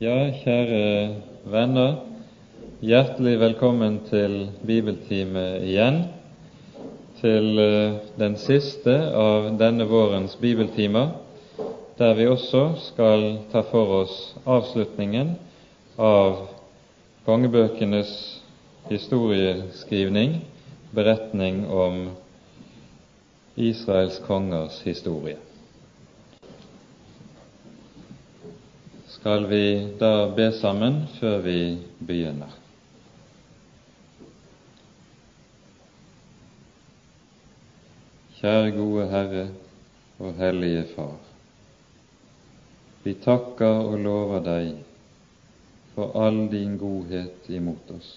Ja, kjære venner. Hjertelig velkommen til bibeltime igjen. Til eh, den siste av denne vårens bibeltimer, der vi også skal ta for oss avslutningen av kongebøkenes historieskrivning, beretning om Israels kongers historie. Skal vi da be sammen før vi begynner. Kjære gode Herre og Hellige Far. Vi takker og lover deg for all din godhet imot oss,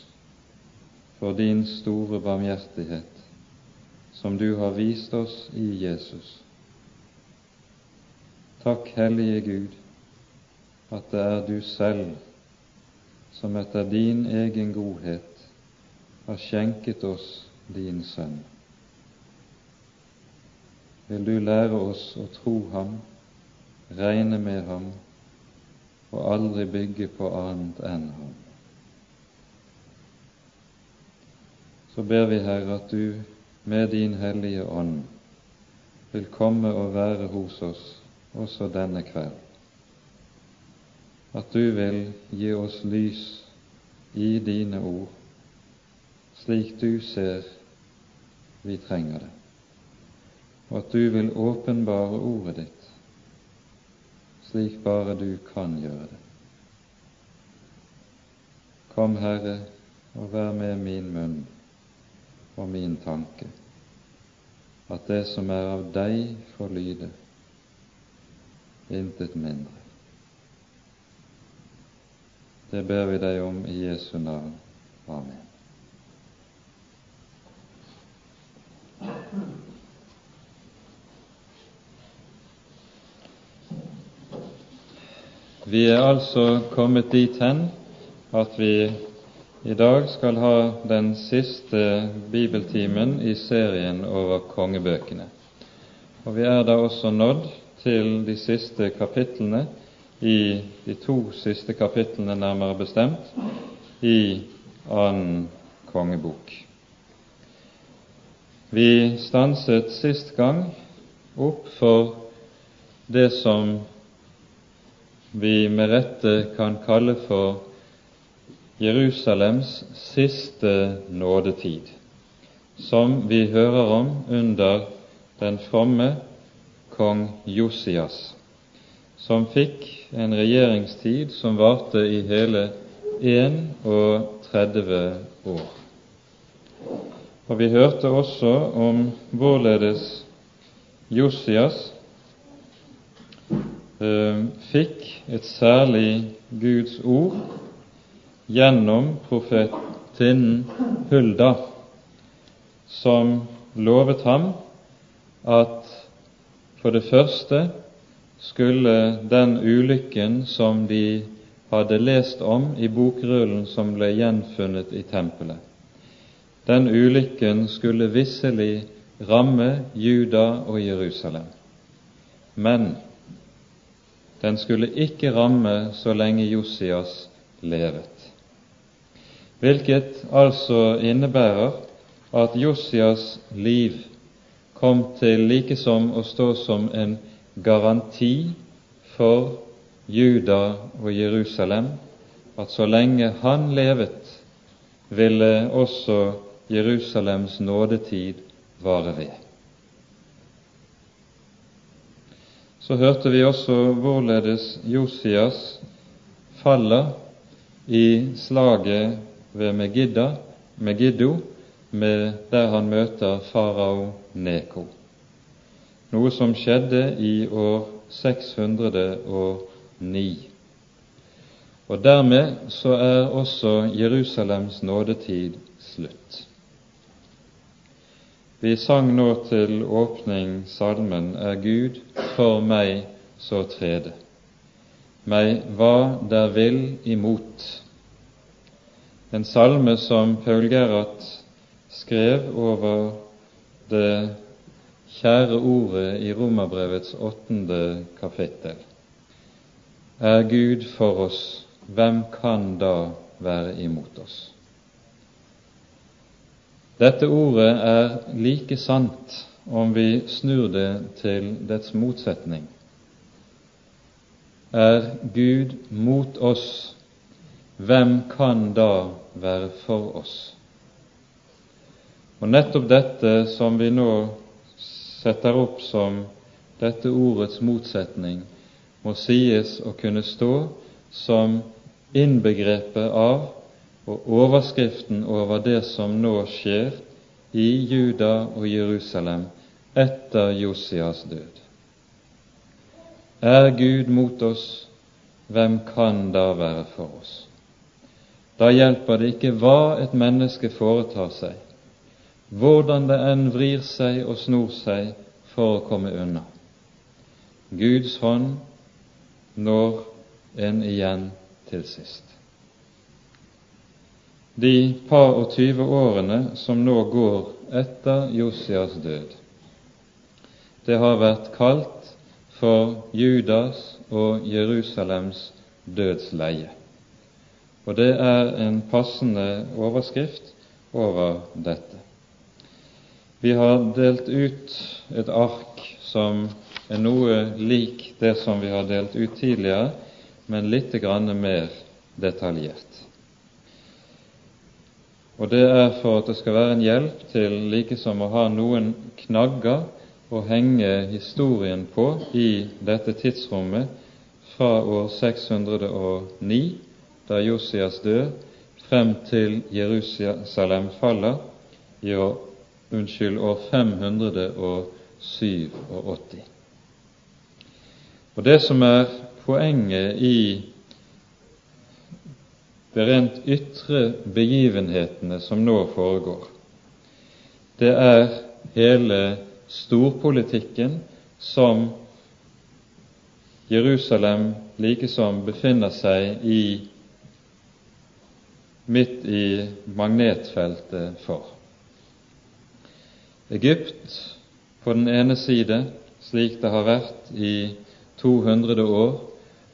for din store barmhjertighet som du har vist oss i Jesus. Takk, Hellige Gud, at det er du selv som etter din egen godhet har skjenket oss din Sønn. Vil du lære oss å tro ham, regne med ham og aldri bygge på annet enn ham. Så ber vi, Herre, at du med din Hellige Ånd vil komme og være hos oss også denne kveld at du vil gi oss lys i dine ord, slik du ser vi trenger det, og at du vil åpenbare ordet ditt, slik bare du kan gjøre det. Kom, Herre, og vær med min munn og min tanke, at det som er av deg, får lyde, intet mindre. Det ber vi deg om i Jesu navn. Amen. Vi er altså kommet dit hen at vi i dag skal ha den siste bibeltimen i serien over kongebøkene. Og vi er da også nådd til de siste kapitlene i de to siste kapitlene, nærmere bestemt, i annen kongebok. Vi stanset sist gang opp for det som vi med rette kan kalle for Jerusalems siste nådetid, som vi hører om under den fromme kong Josias som fikk en regjeringstid som varte i hele 31 år. Og vi hørte også om hvorledes Josias eh, fikk et særlig Guds ord gjennom profetinnen Hulda, som lovet ham at for det første skulle den ulykken som de hadde lest om i bokrullen som ble gjenfunnet i tempelet, den ulykken skulle visselig ramme Juda og Jerusalem. Men den skulle ikke ramme så lenge Josias levet. Hvilket altså innebærer at Josias liv kom til likesom å stå som en garanti for Juda og Jerusalem at så lenge han levet, ville også Jerusalems nådetid vare ved. Så hørte vi også hvorledes Josias faller i slaget ved Megidda, Megiddo, med der han møter farao Neko noe som skjedde i år 609. Og dermed så er også Jerusalems nådetid slutt. Vi sang nå til åpning salmen Er Gud for meg så trede, meg hva der vil imot. En salme som Paul Gerhard skrev over det kjære ordet i Romerbrevets åttende kapittel. Er Gud for oss, hvem kan da være imot oss? Dette ordet er like sant om vi snur det til dets motsetning. Er Gud mot oss, hvem kan da være for oss? Og nettopp dette som vi nå setter opp som dette ordets motsetning, må sies å kunne stå som innbegrepet av og overskriften over det som nå skjer i Juda og Jerusalem etter Josias død. Er Gud mot oss, hvem kan da være for oss? Da hjelper det ikke hva et menneske foretar seg, hvordan det enn vrir seg og snor seg for å komme unna. Guds hånd når en igjen til sist. De par og tyve årene som nå går etter Josias død, det har vært kalt for Judas og Jerusalems dødsleie. Og det er en passende overskrift over dette. Vi har delt ut et ark som er noe lik det som vi har delt ut tidligere, men litt mer detaljert. Og Det er for at det skal være en hjelp til like som å ha noen knagger å henge historien på i dette tidsrommet fra år 609, da Josias død, frem til Jerusalem faller i år unnskyld, år 587. Og Det som er poenget i de rent ytre begivenhetene som nå foregår, det er hele storpolitikken som Jerusalem likesom befinner seg i midt i magnetfeltet for. Egypt på den ene side, slik det har vært i 200 år,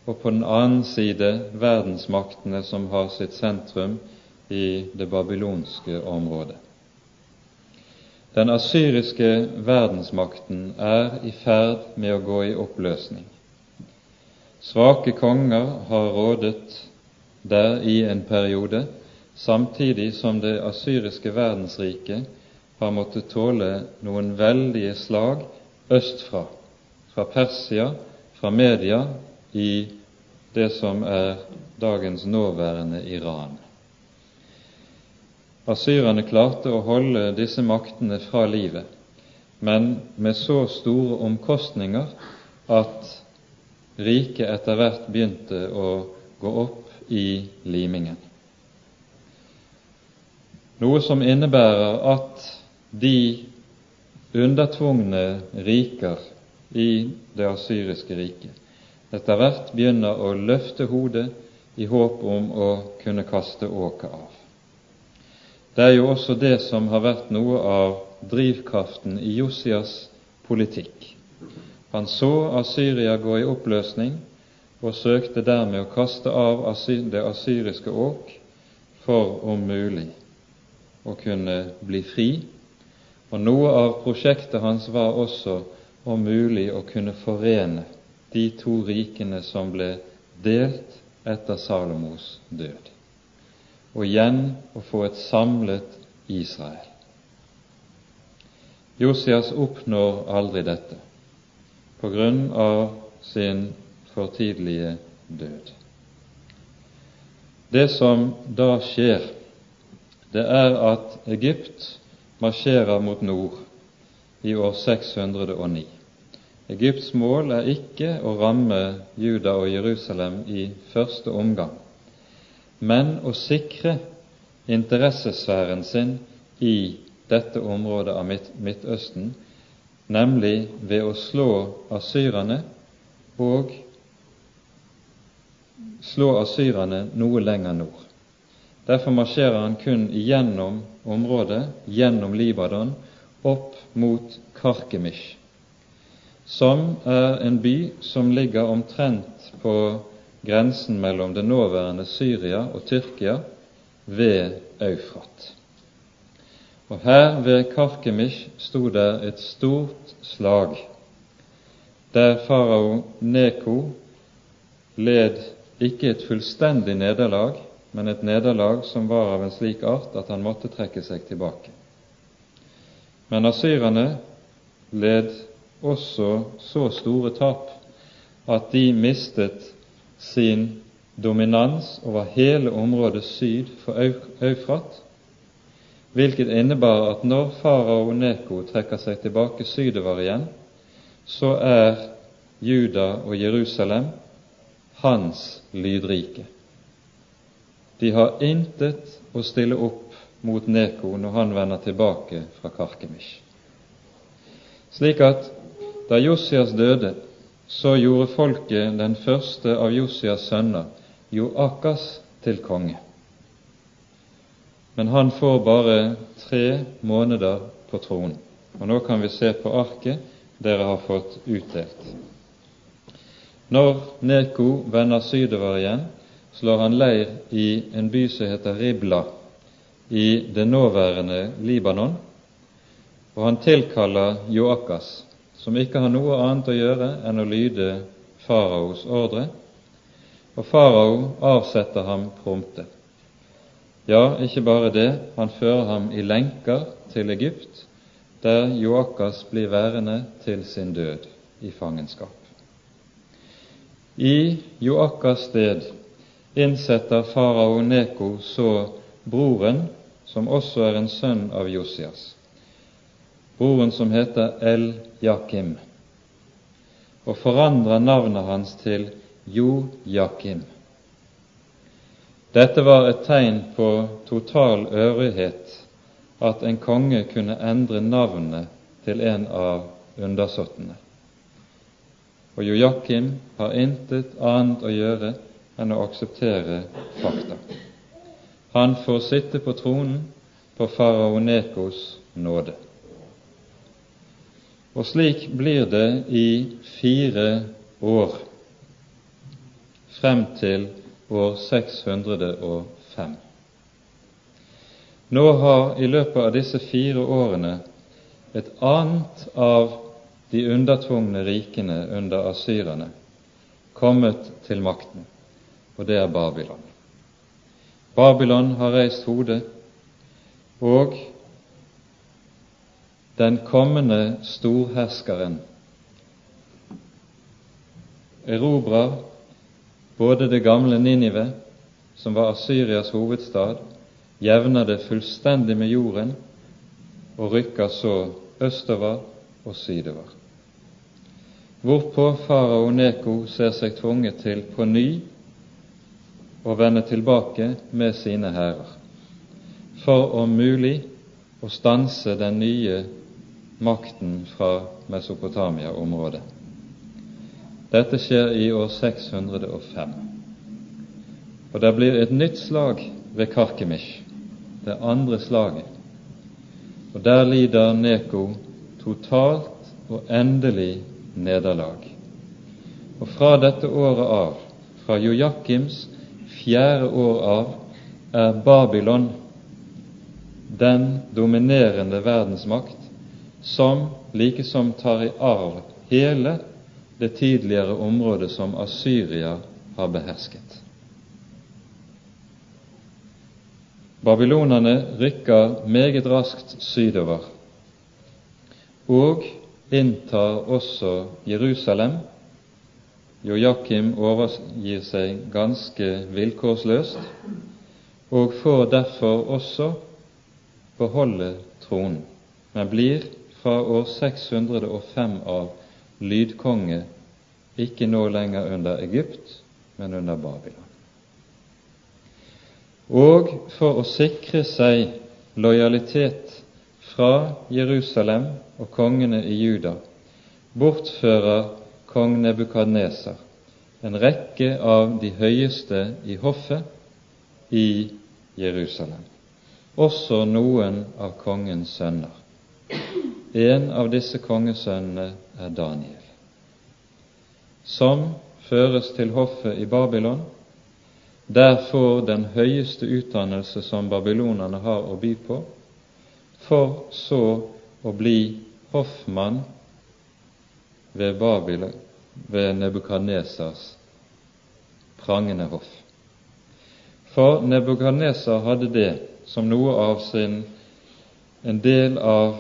og på den annen side verdensmaktene som har sitt sentrum i det babylonske området. Den asyriske verdensmakten er i ferd med å gå i oppløsning. Svake konger har rådet der i en periode, samtidig som det asyriske verdensriket har måttet tåle noen veldige slag østfra, fra Persia, fra Media, i det som er dagens nåværende Iran. Asyrerne klarte å holde disse maktene fra livet, men med så store omkostninger at riket etter hvert begynte å gå opp i limingen. Noe som innebærer at de undertvungne riker i det asyriske riket etter hvert begynner å løfte hodet i håp om å kunne kaste åket av. Det er jo også det som har vært noe av drivkraften i Josias politikk. Han så Asyria gå i oppløsning og søkte dermed å kaste av det asyriske åk for om mulig å kunne bli fri og noe av prosjektet hans var også om mulig å kunne forene de to rikene som ble delt etter Salomos død, og igjen å få et samlet Israel. Josias oppnår aldri dette på grunn av sin for død. Det som da skjer, det er at Egypt marsjerer mot nord i år 609. Egypts mål er ikke å ramme Juda og Jerusalem i første omgang, men å sikre interessesfæren sin i dette området av Midtøsten, nemlig ved å slå asyrerne og slå asyrerne noe lenger nord. Derfor marsjerer han kun gjennom området, gjennom Libanon, opp mot Karkemish, som er en by som ligger omtrent på grensen mellom det nåværende Syria og Tyrkia ved Eufrat. Og her ved Karkemish sto det et stort slag, der farao Neko led ikke et fullstendig nederlag, men et nederlag som var av en slik art at han måtte trekke seg tilbake. Men asyrerne led også så store tap at de mistet sin dominans over hele området syd for Eufrat, hvilket innebar at når farao Neko trekker seg tilbake sydover igjen, så er Juda og Jerusalem hans lydrike. De har intet å stille opp mot Neko når han vender tilbake fra Karkemish. Slik at da Josias døde, så gjorde folket den første av Josias sønner, Joakas, til konge. Men han får bare tre måneder på tronen. Og nå kan vi se på arket dere har fått utdelt. Når Neko vender sydover igjen, slår han leir i en by som heter Ribla i det nåværende Libanon, og han tilkaller Joakas, som ikke har noe annet å gjøre enn å lyde faraos ordre, og farao avsetter ham prompte. Ja, ikke bare det, han fører ham i lenker til Egypt, der Joakas blir værende til sin død i fangenskap. I Joakas sted innsetter farao Neko så broren, som også er en sønn av Josias broren som heter El-Jakim, og forandrer navnet hans til Jo-Jakim. Dette var et tegn på total øvrighet at en konge kunne endre navnet til en av undersåttene. Og Jojakim har intet annet å gjøre enn å akseptere fakta. Han får sitte på tronen på farao Nekos nåde. Og slik blir det i fire år, frem til år 605. Nå har i løpet av disse fire årene et annet av de undertvungne rikene under asyrerne kommet til makten, og det er Babylon. Babylon har reist hodet, og den kommende storherskeren erobrer både det gamle Ninive, som var Asyrias hovedstad, jevner det fullstendig med jorden og rykker så østover og sydover. Hvorpå farao Neko ser seg tvunget til på ny å vende tilbake med sine hærer, for om mulig å stanse den nye makten fra Mesopotamia-området. Dette skjer i år 605. Og det blir et nytt slag ved Karkemish, det andre slaget. Og der lider Neko totalt og endelig nederlag. Og fra dette året av, fra Jojakims fjerde år av, er Babylon den dominerende verdensmakt som likesom tar i arv hele det tidligere området som Asyria har behersket. Babylonerne rykker meget raskt sydover og inntar også Jerusalem. Jojakim overgir seg ganske vilkårsløst og får derfor også beholde tronen, men blir fra år 605 av lydkonge, ikke nå lenger under Egypt, men under Babylon. Og for å sikre seg lojalitet fra Jerusalem og kongene i Juda bortfører kong Nebukadneser en rekke av de høyeste i hoffet i Jerusalem, også noen av kongens sønner. En av disse kongesønnene er Daniel, som føres til hoffet i Babylon. Der får den høyeste utdannelse som babylonerne har å by på, for så å bli hoffmann ved Babylon, ved Nebukadnesars prangende hoff. For Nebukadnesar hadde det som noe av sin en del av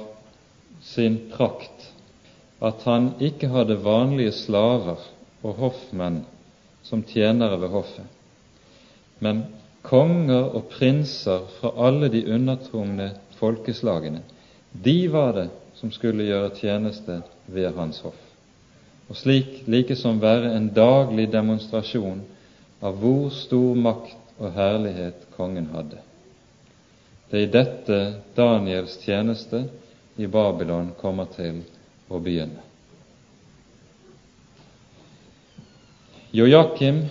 sin prakt at han ikke hadde vanlige slaver og hoffmenn som tjenere ved hoffet, men konger og prinser fra alle de undertrungne folkeslagene. De var det som skulle gjøre tjeneste ved hans hoff, og slik likesom være en daglig demonstrasjon av hvor stor makt og herlighet kongen hadde. Det er i dette Daniels tjeneste i Babylon kommer til å begynne. Jojakim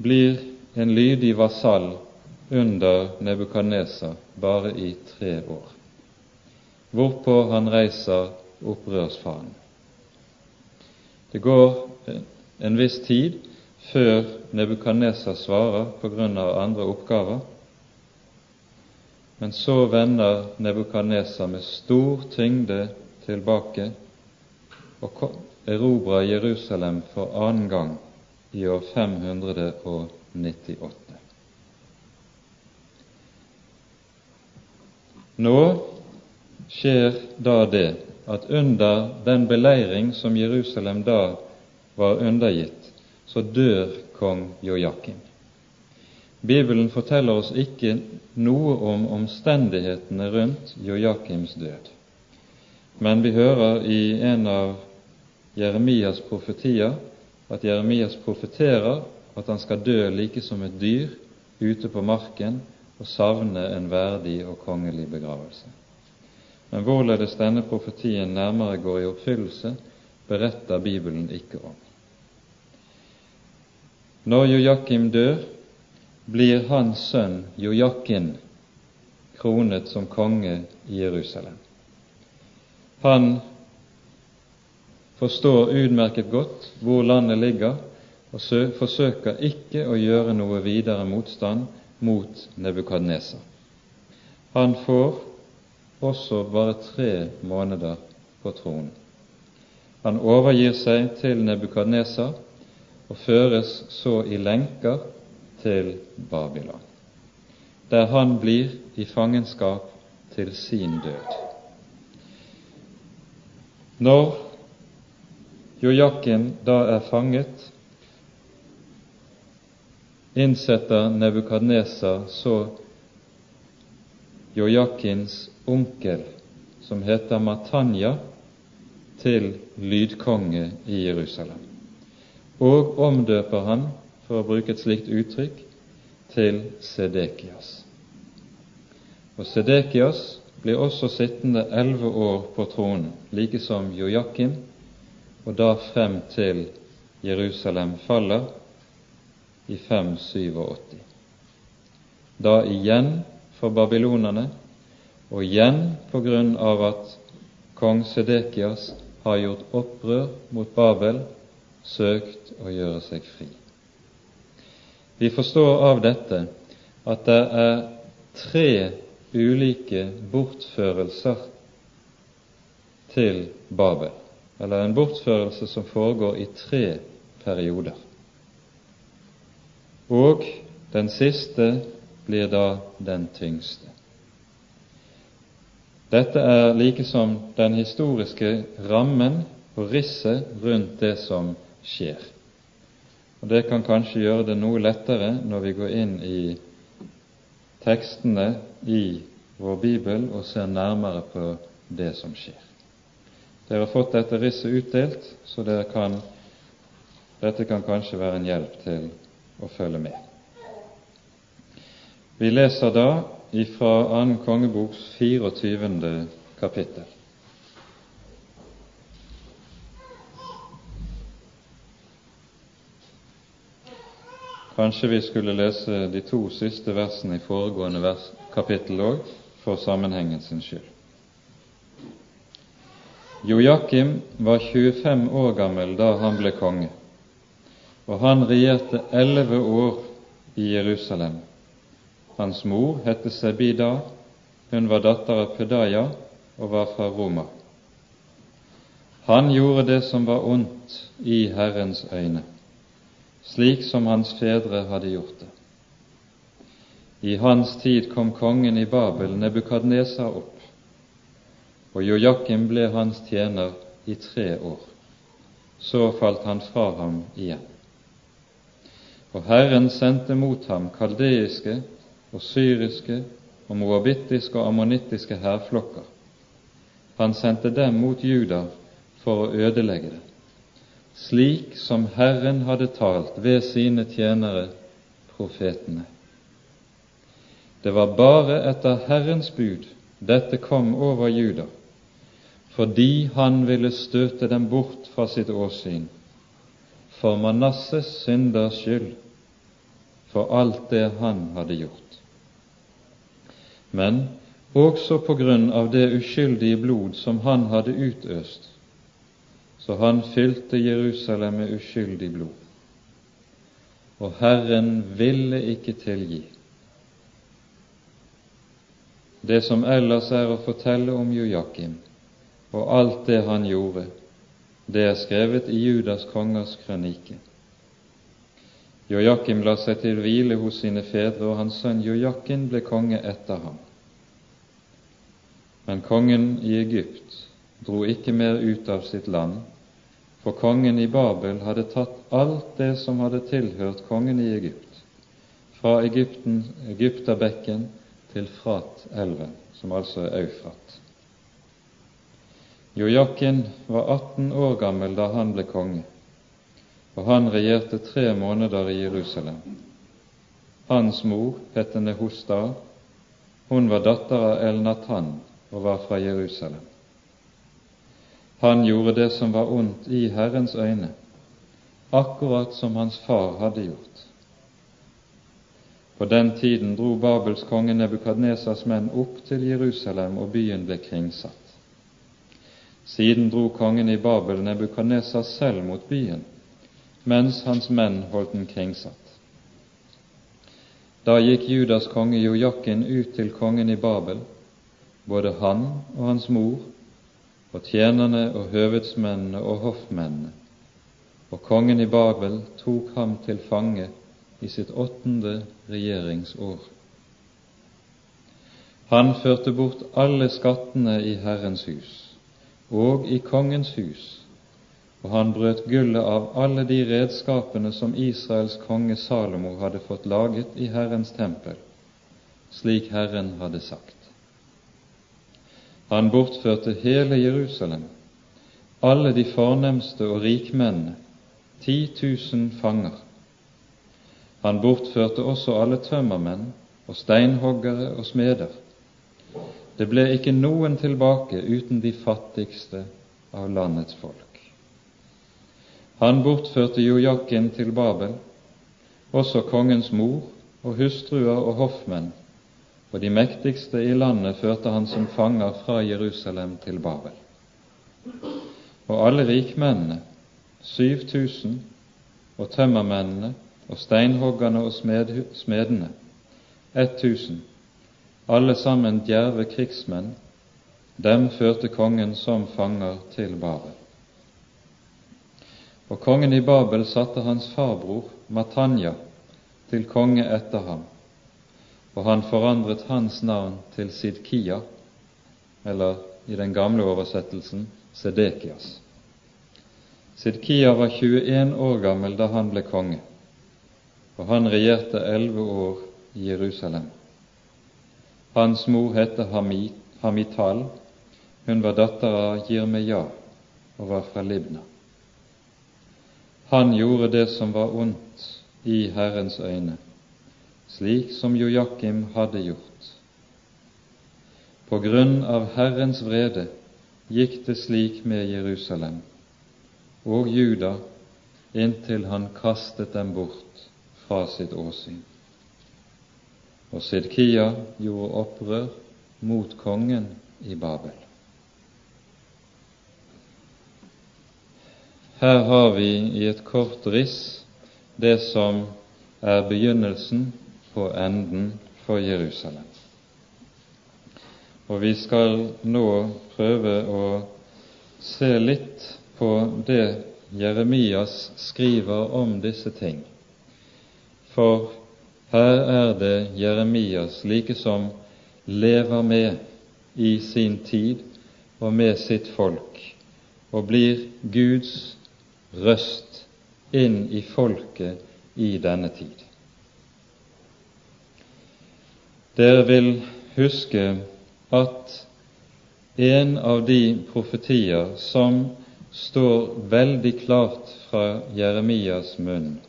blir en lydig vasall under Nebukadnesa bare i tre år, hvorpå han reiser opprørsfanen. Det går en viss tid før Nebukadneser svarer av andre oppgaver, men så vender Nebukadneser med stor tyngde tilbake og erobrer Jerusalem for annen gang i år 598. Nå skjer da det at under den beleiring som Jerusalem da var undergitt, så dør kong Jojakim. Bibelen forteller oss ikke noe om omstendighetene rundt Jojakims død, men vi hører i en av Jeremias profetier at Jeremias profeterer at han skal dø like som et dyr ute på marken og savne en verdig og kongelig begravelse. Men hvorledes denne profetien nærmere går i oppfyllelse, beretter Bibelen ikke om. Når Jojakim dør, blir hans sønn Jojakin kronet som konge i Jerusalem. Han forstår utmerket godt hvor landet ligger, og forsøker ikke å gjøre noe videre motstand mot Nebukadneser. Han får også bare tre måneder på tronen. Han overgir seg til Nebukadnesar og føres så i lenker til Babylon, der han blir i fangenskap til sin død. Når Jojakin da er fanget, innsetter Nebukadnesar så Jojakins onkel, som heter Matanya, til lydkonge i Jerusalem, og omdøper han for å bruke et slikt uttrykk, til Sedekias. Og Sedekias blir også sittende elleve år på tronen, like som Jojakim, og da frem til Jerusalem faller i 587. Da igjen for babylonerne, og igjen på grunn av at kong Sedekias har gjort opprør mot Babel, søkt å gjøre seg fri. Vi forstår av dette at det er tre ulike bortførelser til Babel, eller en bortførelse som foregår i tre perioder. Og den siste blir da den tyngste. Dette er likesom den historiske rammen og risset rundt det som skjer. Og Det kan kanskje gjøre det noe lettere når vi går inn i tekstene i vår bibel og ser nærmere på det som skjer. Dere har fått dette risset utdelt, så kan, dette kan kanskje være en hjelp til å følge med. Vi leser da ifra 2. kongeboks 24. kapittel. Kanskje vi skulle lese de to siste versene i foregående vers, kapittel òg, for sammenhengen sin skyld. Jojakim var 25 år gammel da han ble konge, og han regjerte elleve år i Jerusalem. Hans mor het Sebida, hun var datter av Pedaya og var fra Roma. Han gjorde det som var ondt i Herrens øyne, slik som hans fedre hadde gjort det. I hans tid kom kongen i Babel, Nebukadnesa, opp, og Jojakim ble hans tjener i tre år. Så falt han fra ham igjen. Og Herren sendte mot ham kaldeiske og syriske og moabittiske og ammonittiske hærflokker. Han sendte dem mot Juda for å ødelegge det, slik som Herren hadde talt ved sine tjenere profetene. Det var bare etter Herrens bud dette kom over Juda, fordi han ville støte dem bort fra sitt åsyn, for Manasses synders skyld, for alt det han hadde gjort men også på grunn av det uskyldige blod som han hadde utøst, så han fylte Jerusalem med uskyldig blod. Og Herren ville ikke tilgi. Det som ellers er å fortelle om Jojakim og alt det han gjorde, det er skrevet i Judas kongers krønike. Jojakim la seg til hvile hos sine fedre, og hans sønn Jojakim ble konge etter ham. Men kongen i Egypt dro ikke mer ut av sitt land, for kongen i Babel hadde tatt alt det som hadde tilhørt kongen i Egypt, fra Egypten, Egypterbekken til Frat-elven, som altså er Eufrat. Jojakin var 18 år gammel da han ble konge og han regjerte tre måneder i Jerusalem. Hans mor het Nehosta, hun var datter av El-Natan og var fra Jerusalem. Han gjorde det som var ondt i Herrens øyne, akkurat som hans far hadde gjort. På den tiden dro Babels konge Nebukadnesas menn opp til Jerusalem, og byen ble kringsatt. Siden dro kongen i Babel Nebukadnesas selv mot byen mens hans menn holdt den kringsatt. Da gikk Judas konge Jojakin ut til kongen i Babel, både han og hans mor, og tjenerne og høvedsmennene og hoffmennene, og kongen i Babel tok ham til fange i sitt åttende regjeringsår. Han førte bort alle skattene i Herrens hus og i kongens hus og han brøt gullet av alle de redskapene som Israels konge Salomo hadde fått laget i Herrens tempel, slik Herren hadde sagt. Han bortførte hele Jerusalem, alle de fornemste og rikmennene, ti tusen fanger. Han bortførte også alle tømmermenn og steinhoggere og smeder. Det ble ikke noen tilbake uten de fattigste av landets folk. Han bortførte Jojakin til Babel, også kongens mor og hustruer og hoffmenn, og de mektigste i landet førte han som fanger fra Jerusalem til Babel. Og alle rikmennene, 7000, og tømmermennene og steinhoggerne og smedene, 1000, alle sammen djerve krigsmenn, dem førte kongen som fanger til Babel. Og kongen i Babel satte hans farbror Matanya til konge etter ham, og han forandret hans navn til Sidkia, eller i den gamle oversettelsen Sedekias. Sidkia var 21 år gammel da han ble konge, og han regjerte elleve år i Jerusalem. Hans mor het Hamital, hun var datter av Jirmeja og var fra Libna. Han gjorde det som var ondt i Herrens øyne, slik som Jojakim hadde gjort. På grunn av Herrens vrede gikk det slik med Jerusalem og Juda inntil han kastet dem bort fra sitt åsyn. Og Sidkia gjorde opprør mot kongen i Babel. Her har vi i et kort riss det som er begynnelsen på enden for Jerusalem. Og vi skal nå prøve å se litt på det Jeremias skriver om disse ting. For her er det Jeremias like som lever med i sin tid og med sitt folk, og blir Guds røst inn i folket i denne tid. Dere vil huske at en av de profetier som står veldig klart fra Jeremias munn,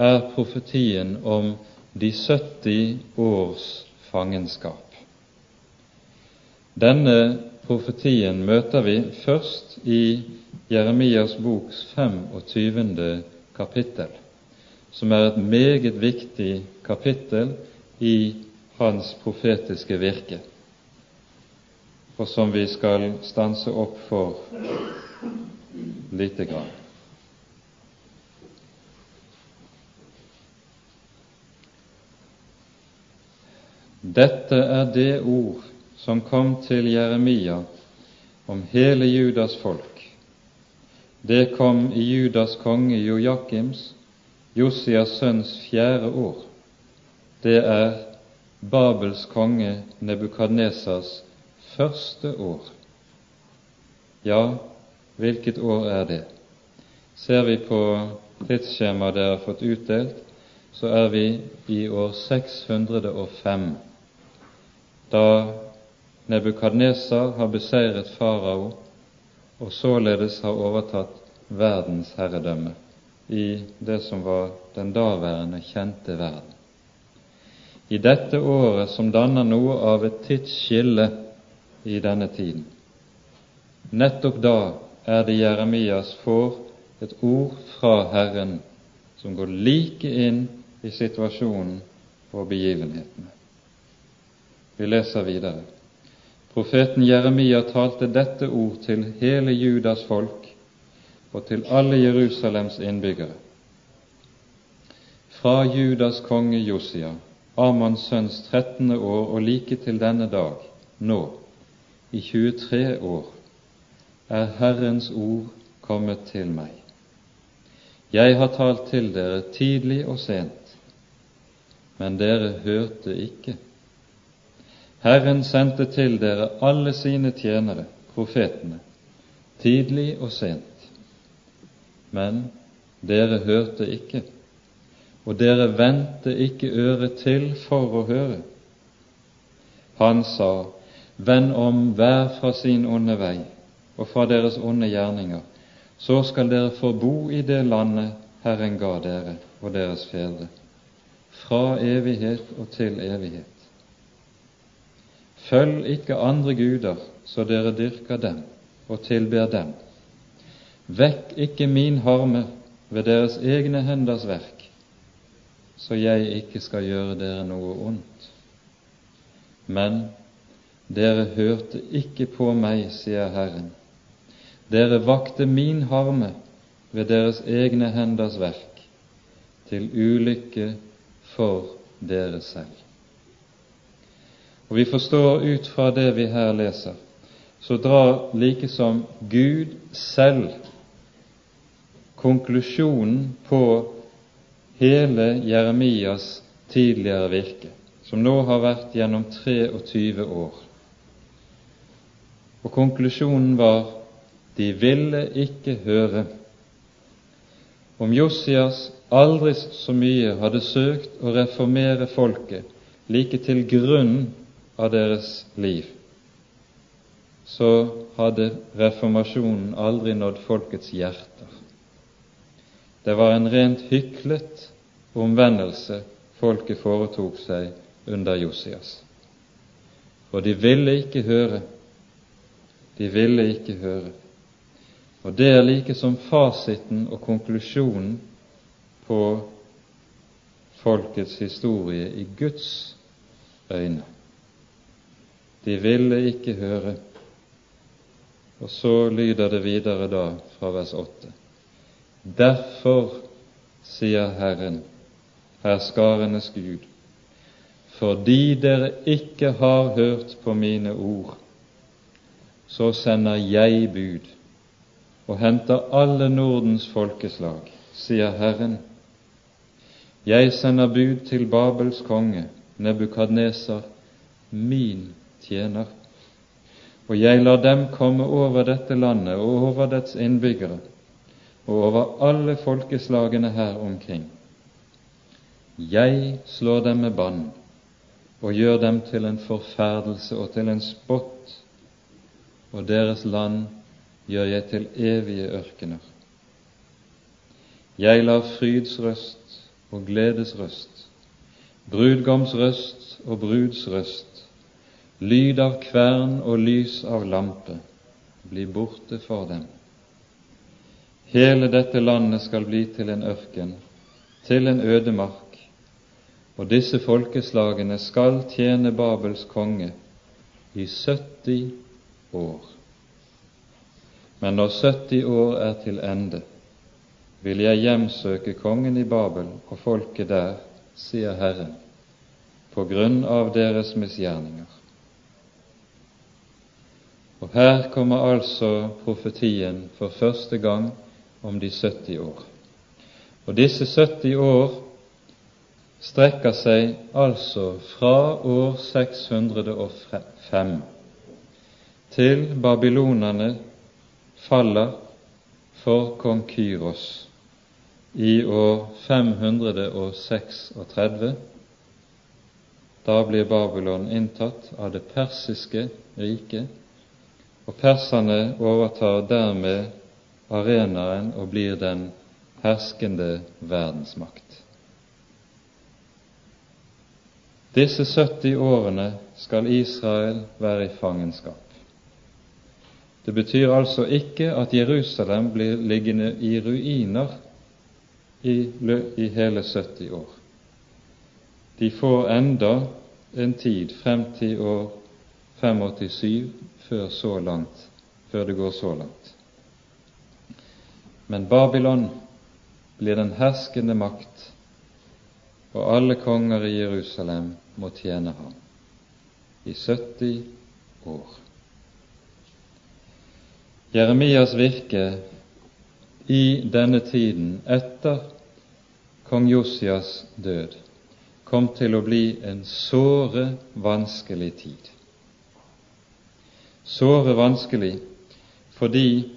er profetien om de 70 års fangenskap. Denne profetien møter vi først i Jeremias boks 25. kapittel, som er et meget viktig kapittel i hans profetiske virke, og som vi skal stanse opp for lite grann. Dette er det ord som kom til Jeremia om hele Judas folk. Det kom i Judas konge Jojakims, Josias sønns fjerde år. Det er Babels konge Nebukadnesas første år. Ja, hvilket år er det? Ser vi på tidsskjemaet dere har fått utdelt, så er vi i år 605, da Nebukadnesar har beseiret farao og således har overtatt verdens herredømme i det som var den daværende kjente verden i dette året som danner noe av et tidsskille i denne tiden. Nettopp da er det Jeremias får et ord fra Herren som går like inn i situasjonen og begivenhetene. Vi leser videre. Profeten Jeremia talte dette ord til hele Judas folk og til alle Jerusalems innbyggere. Fra Judas konge Josia Amans sønns trettende år og like til denne dag, nå, i 23 år, er Herrens ord kommet til meg. Jeg har talt til dere tidlig og sent, men dere hørte ikke. Herren sendte til dere alle sine tjenere, profetene, tidlig og sent, men dere hørte ikke og dere vendte ikke øret til for å høre. Han sa, Vend om hver fra sin onde vei og fra deres onde gjerninger, så skal dere få bo i det landet Herren ga dere og deres fedre, fra evighet og til evighet. Følg ikke andre guder så dere dyrker dem og tilber dem. Vekk ikke min harme ved deres egne henders verk, så jeg ikke skal gjøre dere noe ondt. Men dere hørte ikke på meg, sier Herren. Dere vakte min harme ved deres egne henders verk, til ulykke for dere selv. Og Vi forstår ut fra det vi her leser, så drar like som Gud selv konklusjonen på hele Jeremias tidligere virke, som nå har vært gjennom 23 år. Og konklusjonen var de ville ikke høre. Om Josias aldri så mye hadde søkt å reformere folket like til grunnen av deres liv, så hadde reformasjonen aldri nådd folkets hjerter. Det var en rent hyklet omvendelse folket foretok seg under Josias. Og de ville ikke høre. De ville ikke høre. Og det er like som fasiten og konklusjonen på folkets historie i Guds øyne. De ville ikke høre. Og så lyder det videre da fra vers 8. Derfor sier Herren, herskarenes Gud, fordi dere ikke har hørt på mine ord, så sender jeg bud og henter alle Nordens folkeslag, sier Herren. Jeg sender bud til Babels konge, Nebukadneser, min tjener, og jeg lar dem komme over dette landet og over dets innbyggere og over alle folkeslagene her omkring. Jeg slår dem med bann og gjør dem til en forferdelse og til en spott, og deres land gjør jeg til evige ørkener. Jeg lar frydsrøst og gledesrøst, brudgomsrøst og brudsrøst, lyd av kvern og lys av lampe blir borte for dem. Hele dette landet skal bli til en ørken, til en ødemark, og disse folkeslagene skal tjene Babels konge i 70 år. Men når 70 år er til ende, vil jeg hjemsøke kongen i Babel og folket der, sier Herren, på grunn av deres misgjerninger. Og her kommer altså profetien for første gang om de 70 år. Og disse 70 år strekker seg altså fra år 605 til babylonerne faller for kong Kyros i år 536. Da blir Babylon inntatt av det persiske riket, og perserne overtar dermed arenaen og blir den herskende verdensmakt. Disse 70 årene skal Israel være i fangenskap. Det betyr altså ikke at Jerusalem blir liggende i ruiner i, i hele 70 år. De får enda en tid frem til år 587 før, så langt, før det går så langt. Men Babylon blir den herskende makt, og alle konger i Jerusalem må tjene ham i 70 år. Jeremias virke i denne tiden etter kong Josias død kom til å bli en såre vanskelig tid. Såre vanskelig fordi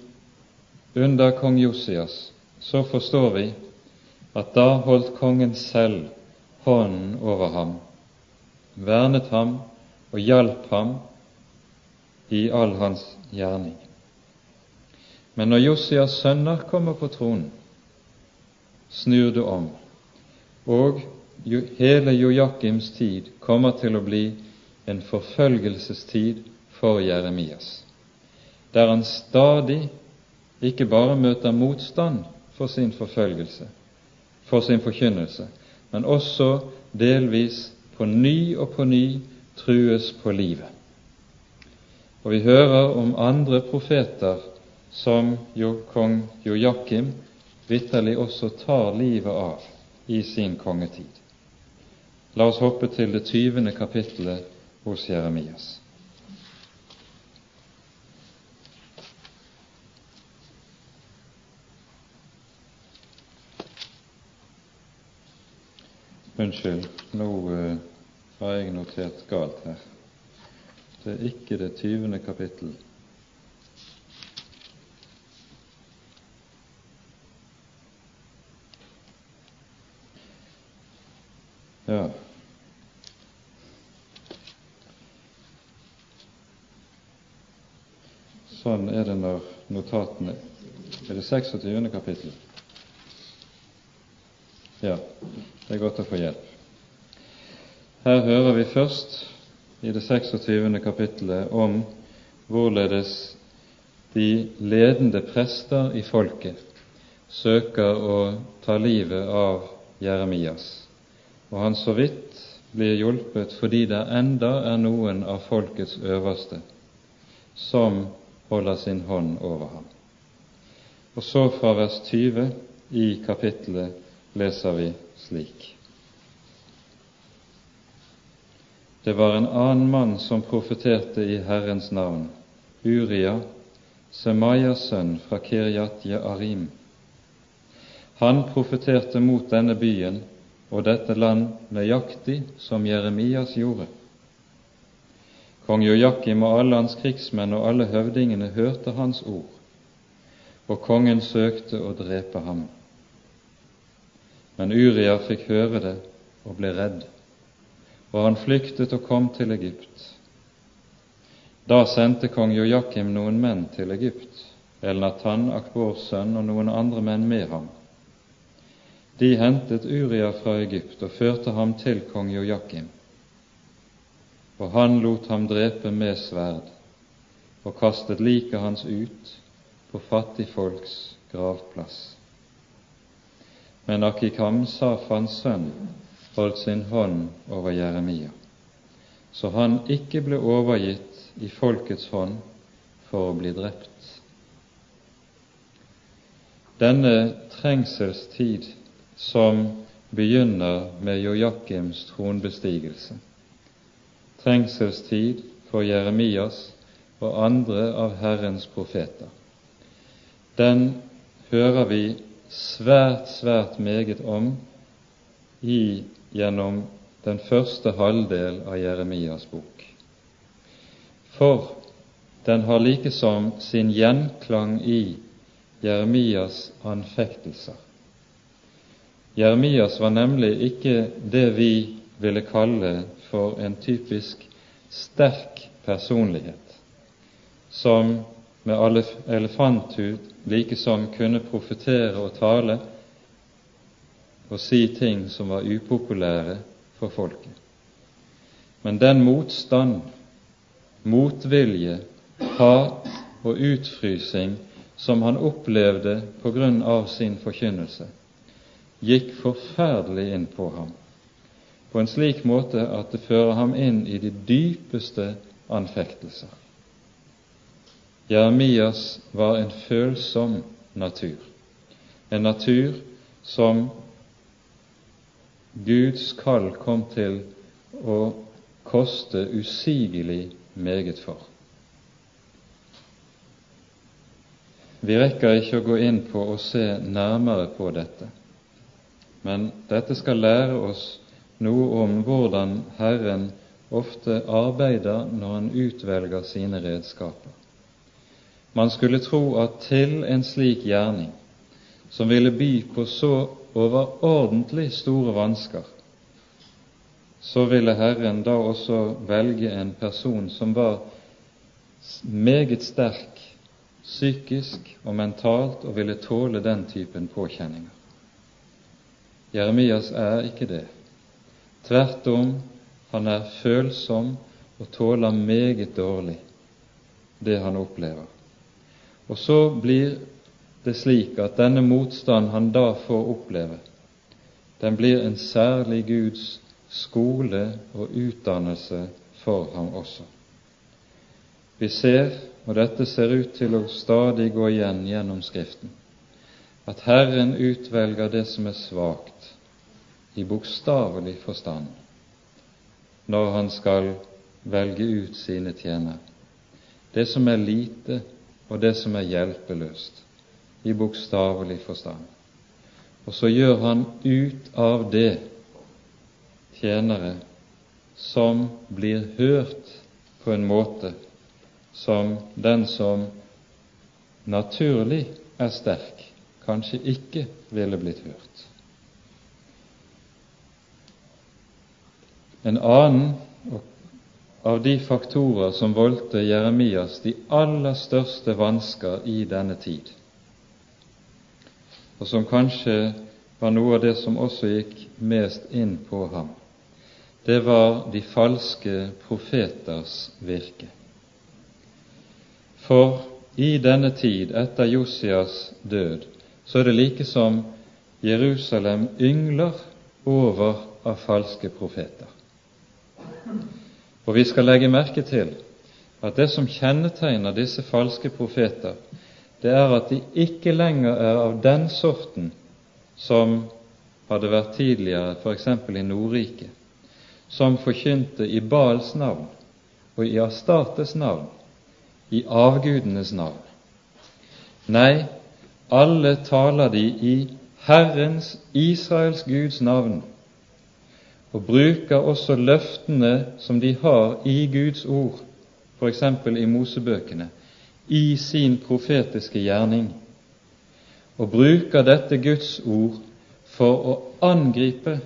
under kong Josias så forstår vi at da holdt kongen selv hånden over ham, vernet ham og hjalp ham i all hans gjerning. Men når Josias sønner kommer på tronen, snur det om, og hele Jojakims tid kommer til å bli en forfølgelsestid for Jeremias, der han stadig ikke bare møter motstand for sin forfølgelse, for sin forkynnelse, men også delvis på ny og på ny trues på livet. Og vi hører om andre profeter som jo kong Jojakim vitterlig også tar livet av i sin kongetid. La oss hoppe til det tyvende kapittelet hos Jeremias. Unnskyld, nå uh, har jeg notert galt her. Det er ikke det tyvende kapittel. Ja. Sånn er det når notatene Er det 26. kapittel? Ja, det er godt å få hjelp. Her hører vi først i det 26. kapittelet om hvorledes de ledende prester i folket søker å ta livet av Jeremias og han så vidt blir hjulpet fordi det enda er noen av folkets øverste som holder sin hånd over ham. Og så fra vers 20 i kapittelet leser vi slik. Det var en annen mann som profeterte i Herrens navn, Uria, Semaias sønn fra Kiryat Arim. Han profeterte mot denne byen og dette land nøyaktig som Jeremias gjorde. Kong Jojakim og alle hans krigsmenn og alle høvdingene hørte hans ord, og kongen søkte å drepe ham. Men Uria fikk høre det og ble redd, og han flyktet og kom til Egypt. Da sendte kong Jojakim noen menn til Egypt, Elnatan, Akbors sønn, og noen andre menn med ham de hentet Uria fra Egypt og førte ham til kong Jojakim. Og han lot ham drepe med sverd og kastet liket hans ut på fattigfolks gravplass. Men Akikam, Safans sønn, holdt sin hånd over Jeremia, så han ikke ble overgitt i folkets hånd for å bli drept. Denne trengselstid som begynner med Jojakims tronbestigelse. Trengselstid for Jeremias og andre av Herrens profeter. Den hører vi svært, svært meget om i, gjennom den første halvdel av Jeremias bok. For den har likesom sin gjenklang i Jeremias anfektelser. Jeremias var nemlig ikke det vi ville kalle for en typisk sterk personlighet, som med elefanthud likesom kunne profetere og tale og si ting som var upopulære for folket. Men den motstand, motvilje, hat og utfrysing som han opplevde på grunn av sin forkynnelse, gikk forferdelig inn på ham, på en slik måte at det fører ham inn i de dypeste anfektelser. Jeremias var en følsom natur, en natur som Guds kall kom til å koste usigelig meget for. Vi rekker ikke å gå inn på å se nærmere på dette, men dette skal lære oss noe om hvordan Herren ofte arbeider når Han utvelger sine redskaper. Man skulle tro at til en slik gjerning, som ville by på så overordentlig store vansker, så ville Herren da også velge en person som var meget sterk psykisk og mentalt og ville tåle den typen påkjenninger. Jeremias er ikke det. Tvert om, han er følsom og tåler meget dårlig det han opplever. Og så blir det slik at denne motstand han da får oppleve, den blir en særlig Guds skole og utdannelse for ham også. Vi ser, og dette ser ut til å stadig gå igjen gjennom Skriften, at Herren utvelger det som er svakt, i bokstavelig forstand, når Han skal velge ut sine tjenere. Det som er lite, og det som er hjelpeløst, i bokstavelig forstand. Og så gjør Han ut av det tjenere som blir hørt på en måte som den som naturlig er sterk, kanskje ikke ville blitt hørt. En annen av de faktorer som voldte Jeremias de aller største vansker i denne tid, og som kanskje var noe av det som også gikk mest inn på ham, det var de falske profeters virke. For i denne tid, etter Josias død, så er det like som Jerusalem yngler over av falske profeter. Og vi skal legge merke til at det som kjennetegner disse falske profeter, det er at de ikke lenger er av den sorten som hadde vært tidligere f.eks. i Nordriket, som forkynte i Baals navn og i Astartes navn, i avgudenes navn. Nei, alle taler de i Herrens, Israels Guds navn, og bruker også løftene som de har i Guds ord, f.eks. i Mosebøkene, i sin profetiske gjerning, og bruker dette Guds ord for å angripe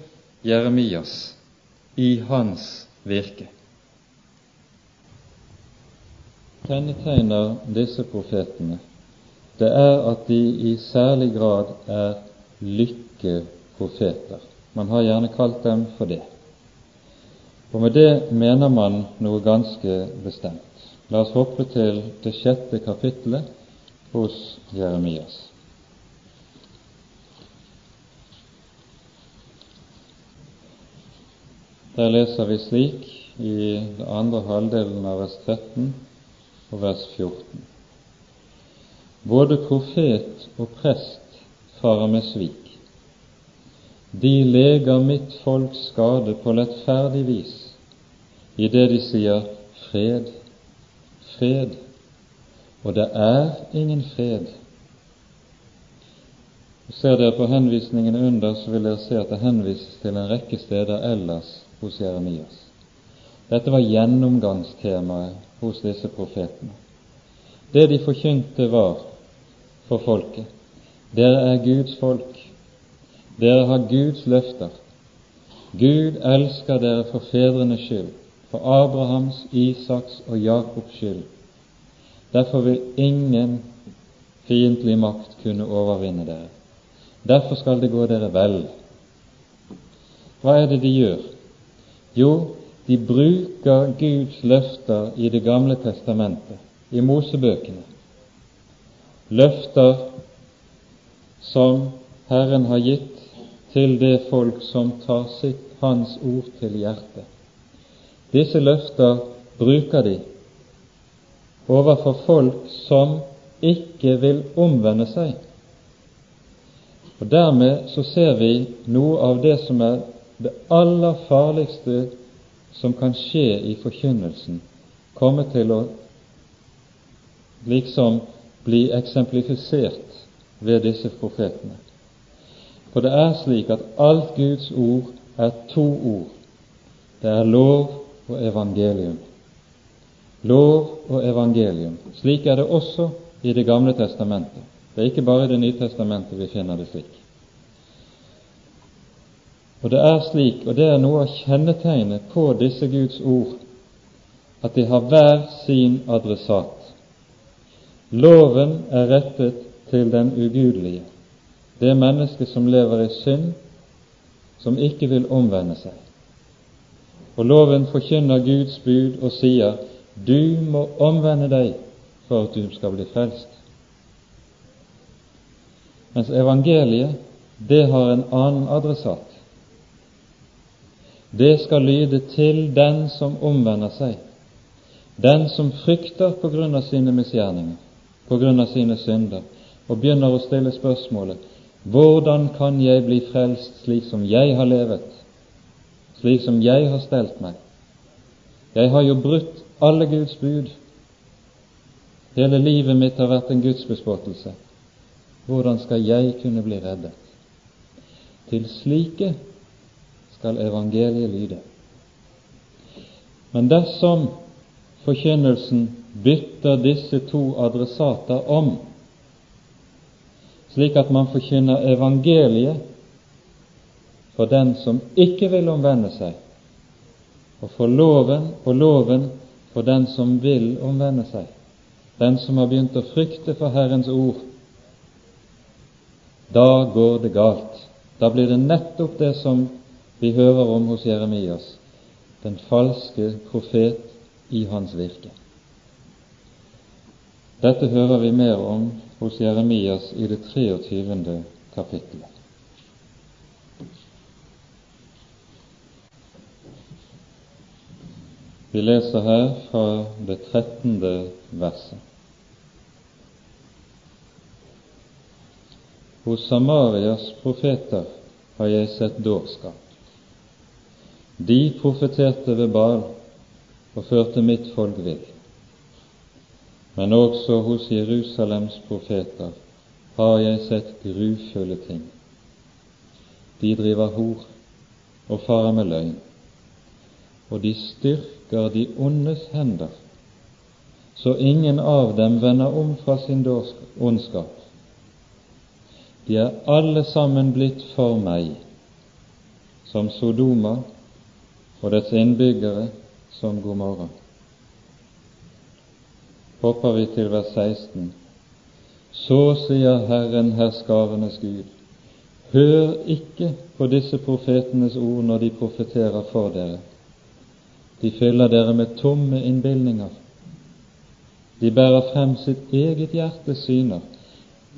Jeremias i hans virke. Kjennetegner disse profetene det er at de i særlig grad er lykkeprofeter. Man har gjerne kalt dem for det. Og med det mener man noe ganske bestemt. La oss hoppe til det sjette kapittelet hos Jeremias. Der leser vi slik i den andre halvdelen av vers 13 og vers 14. Både profet og prest farer med svik. De leger mitt folks skade på lettferdig vis i det de sier fred, fred, og det er ingen fred. Ser dere på henvisningene under, så vil dere se at det henvises til en rekke steder ellers hos Jeremias. Dette var gjennomgangstemaet hos disse profetene. Det de forkynte, var for folket dere er Guds folk, dere har Guds løfter. Gud elsker dere for fedrenes skyld, for Abrahams, Isaks og Jakobs skyld. Derfor vil ingen fiendtlig makt kunne overvinne dere. Derfor skal det gå dere vel. Hva er det de gjør? Jo, de bruker Guds løfter i Det gamle testamentet, i Mosebøkene. Løfter som Herren har gitt til det folk som tar sitt Hans ord til hjertet. Disse løfter bruker de overfor folk som ikke vil omvende seg. Og Dermed så ser vi noe av det som er det aller farligste som kan skje i forkynnelsen, komme til å liksom bli eksemplifisert ved disse profetene. For det er slik at alt Guds ord er to ord. Det er lov og evangelium. Lov og evangelium. Slik er det også i Det gamle testamentet. Det er ikke bare i Det nye testamentet vi finner det slik. Og det er slik, og det er noe av kjennetegnet på disse Guds ord, at de har hver sin adressat. Loven er rettet til den ugudelige, det mennesket som lever i synd, som ikke vil omvende seg. Og loven forkynner Guds bud og sier du må omvende deg for at du skal bli frelst. Mens evangeliet, det har en annen adressat. Det skal lyde til den som omvender seg, den som frykter på grunn av sine misgjerninger, på grunn av sine synder, og begynner å stille spørsmålet hvordan kan jeg bli frelst slik som jeg har levet, slik som jeg har stelt meg? Jeg har jo brutt alle Guds bud. Hele livet mitt har vært en gudsbespottelse. Hvordan skal jeg kunne bli reddet? Til slike skal evangeliet lyde. Men dersom forkynnelsen bytter disse to adressater om, slik at man forkynner evangeliet for den som ikke vil omvende seg, og for loven og loven for den som vil omvende seg, den som har begynt å frykte for Herrens ord, da går det galt. Da blir det nettopp det som vi hører om hos Jeremias, den falske profet i hans virke. Dette hører vi mer om hos Jeremias i det 23. kapittelet. Vi leser her fra det 13. verset. Hos Samarias profeter har jeg sett dårskap. De profeterte ved Baal og førte mitt folk vill. Men også hos Jerusalems profeter har jeg sett grufulle ting. De driver hor og farer med løgn, og de styrker de ondes hender, så ingen av dem vender om fra sin ondskap. De er alle sammen blitt for meg, som Sodoma og dets innbyggere som Gomorra. Hopper vi til vers 16. Så sier Herren herskarenes Gud, hør ikke på disse profetenes ord når de profeterer for dere. De fyller dere med tomme innbilninger. De bærer frem sitt eget hjertes syner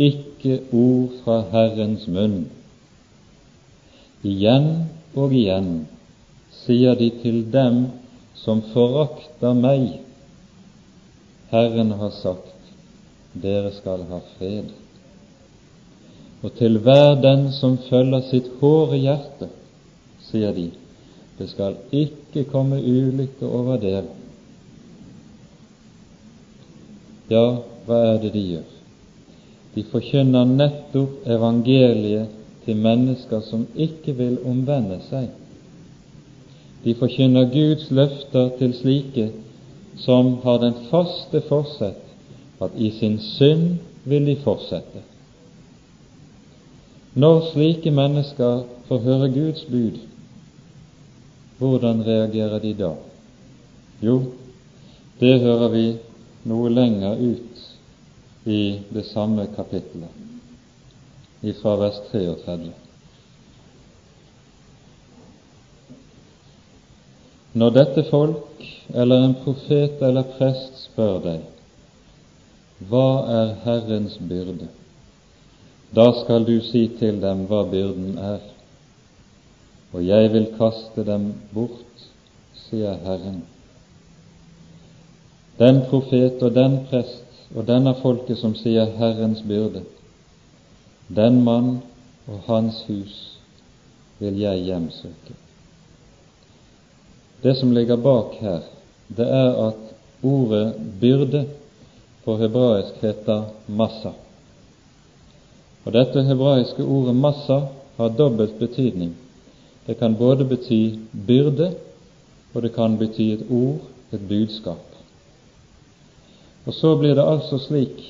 ikke ord fra Herrens munn. Igjen og igjen sier de til dem som forakter meg, Herren har sagt, dere skal ha fred. Og til hver den som følger sitt hårde hjerte, sier de, det skal ikke komme ulykke over dere. Ja, hva er det de gjør? De forkynner nettopp evangeliet til mennesker som ikke vil omvende seg. De forkynner Guds løfter til slike som har den faste forsett at i sin synd vil de fortsette. Når slike mennesker får høre Guds bud, hvordan reagerer de da? Jo, det hører vi noe lenger ut i det samme kapittelet, fra vers 33. Når dette folk eller en profet eller prest spør deg, hva er Herrens byrde? Da skal du si til dem hva byrden er, og jeg vil kaste dem bort, sier Herren. Den profet og den prest og den av folket som sier Herrens byrde, den mann og hans hus vil jeg hjemsøke. Det som ligger bak her, det er at ordet byrde på hebraisk heter massa. Og dette hebraiske ordet massa har dobbelt betydning. Det kan både bety byrde, og det kan bety et ord, et budskap. Og så blir det altså slik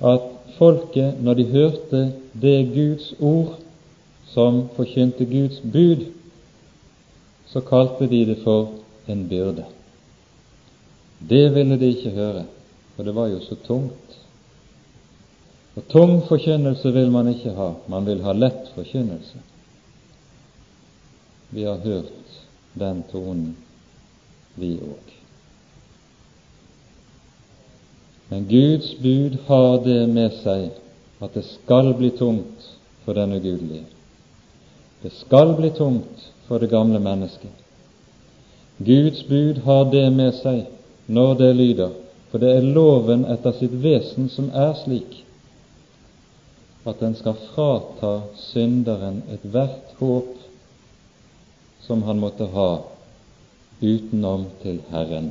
at folket, når de hørte det Guds ord som forkynte Guds bud, så kalte de det for en byrde. Det ville de ikke høre, for det var jo så tungt. Og tung forkynnelse vil man ikke ha, man vil ha lett forkynnelse. Vi har hørt den tonen, vi òg. Men Guds bud har det med seg at det skal bli tungt for den ugudelige. Det skal bli tungt for det gamle mennesket. Guds bud har det med seg når det lyder, for det er loven etter sitt vesen som er slik at den skal frata synderen ethvert håp som han måtte ha utenom til Herren,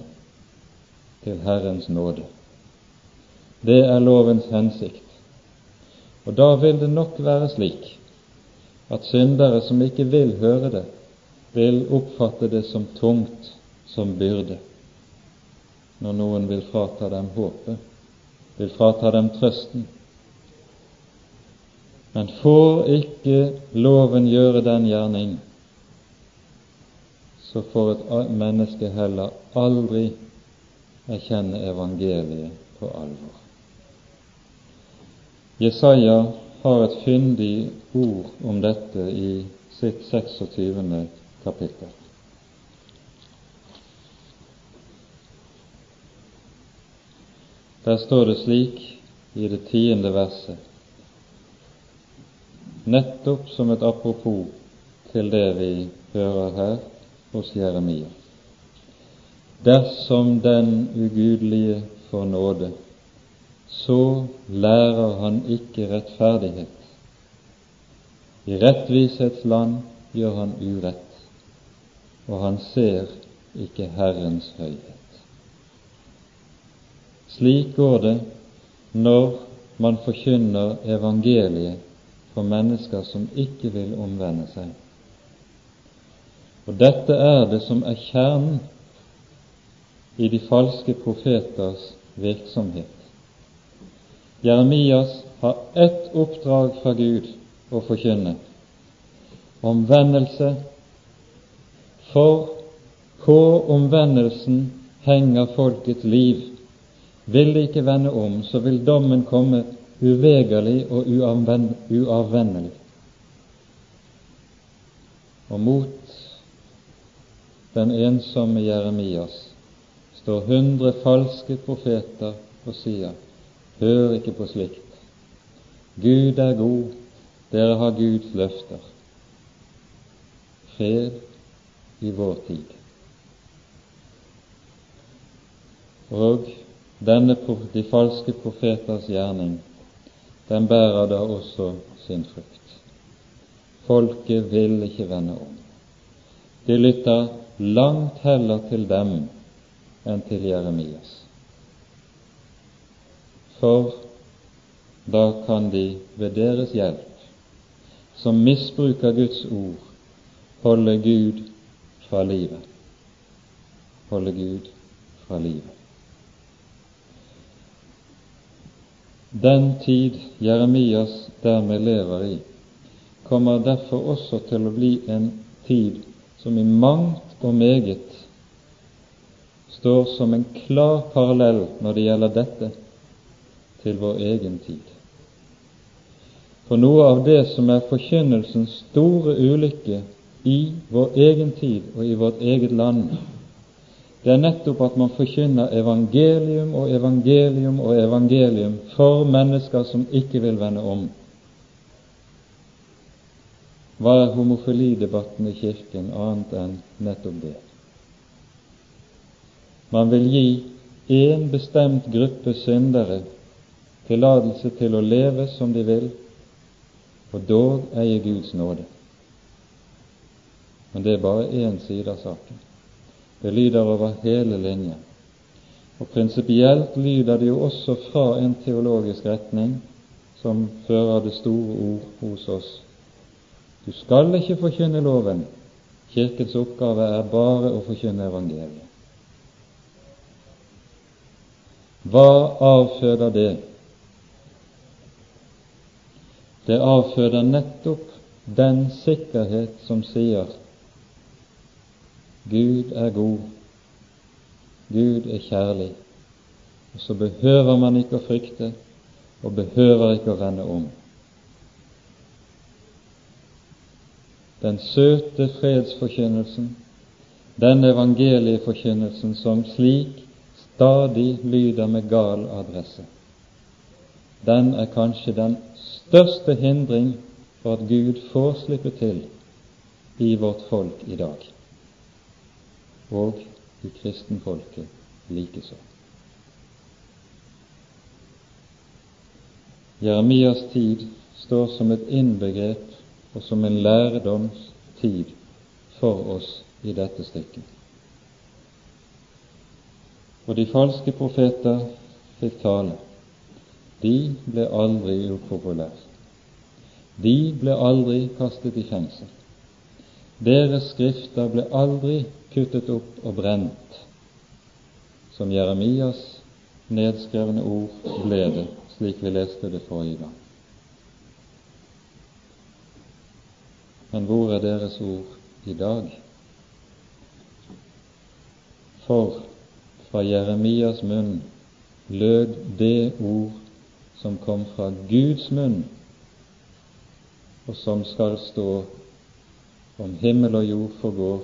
til Herrens nåde. Det er lovens hensikt. Og da vil det nok være slik at syndere som ikke vil høre det, vil oppfatte det som tungt, som byrde, når noen vil frata dem håpet, vil frata dem trøsten. Men får ikke loven gjøre den gjerning, så får et menneske heller aldri erkjenne evangeliet på alvor. Jesaja har et fyndig ord om dette i sitt 26. kapittel. Der står det slik i det tiende verset, nettopp som et apropos til det vi hører her hos Jeremia. Dersom den ugudelige får nåde, så lærer han ikke rettferdighet. I rettvishetsland gjør han urett, og han ser ikke Herrens høyhet. Slik går det når man forkynner evangeliet for mennesker som ikke vil omvende seg. Og dette er det som er kjernen i de falske profeters virksomhet. Jeremias har ett oppdrag fra Gud å forkynne omvendelse, for på omvendelsen henger folkets liv. Vil de ikke vende om, så vil dommen komme uvegerlig og uavvendelig. Og mot den ensomme Jeremias står hundre falske profeter og sier Hør ikke på slikt. Gud er god, dere har Guds løfter. Fred i vår tid. Og denne, de falske profeters gjerning, den bærer da også sin frukt. Folket vil ikke vende om. De lytter langt heller til dem enn til Jeremias for da kan de ved deres hjelp, som misbruker Guds ord, holde Gud fra livet. Holde Gud fra livet. Den tid Jeremias dermed lever i, kommer derfor også til å bli en tid som i mangt og meget står som en klar parallell når det gjelder dette til vår egen tid. For noe av det som er forkynnelsens store ulykke i vår egen tid og i vårt eget land, det er nettopp at man forkynner evangelium og evangelium og evangelium for mennesker som ikke vil vende om. Hva er homofilidebatten i Kirken annet enn nettopp det? Man vil gi én bestemt gruppe syndere tillatelse til å leve som de vil, og dog eie Guds nåde. Men det er bare én side av saken. Det lyder over hele linjen. Og prinsipielt lyder det jo også fra en teologisk retning som fører det store ord hos oss. Du skal ikke forkynne loven. Kirkens oppgave er bare å forkynne evangeliet. Hva avføder det? Det avføder nettopp den sikkerhet som sier Gud er god, Gud er kjærlig, og så behøver man ikke å frykte og behøver ikke å vende om. Den søte fredsforkynnelsen, den evangelieforkynnelsen som slik stadig lyder med gal adresse, den er kanskje den største hindring for at Gud får slippe til i vårt folk i dag, og i kristenfolket likeså. Jeremias tid står som et innbegrep og som en lærdomstid for oss i dette stykket. Og de falske profeter fikk tale de ble aldri upopulære. De ble aldri kastet i fengsel. Deres skrifter ble aldri kuttet opp og brent, som Jeremias nedskrevne ord ble det, slik vi leste det forrige gang. Men hvor er deres ord i dag? For fra Jeremias munn lød det ord som kom fra Guds munn, og som skal stå om himmel og jord forgår,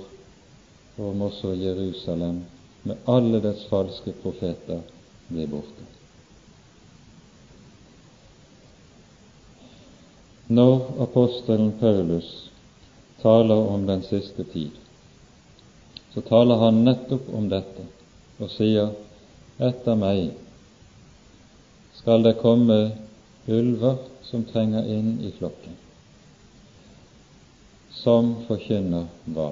om også Jerusalem med alle dets falske profeter ble borte. Når apostelen Paulus taler om den siste tid, så taler han nettopp om dette og sier etter meg skal det komme ulver som trenger inn i flokken. som forkynner hva?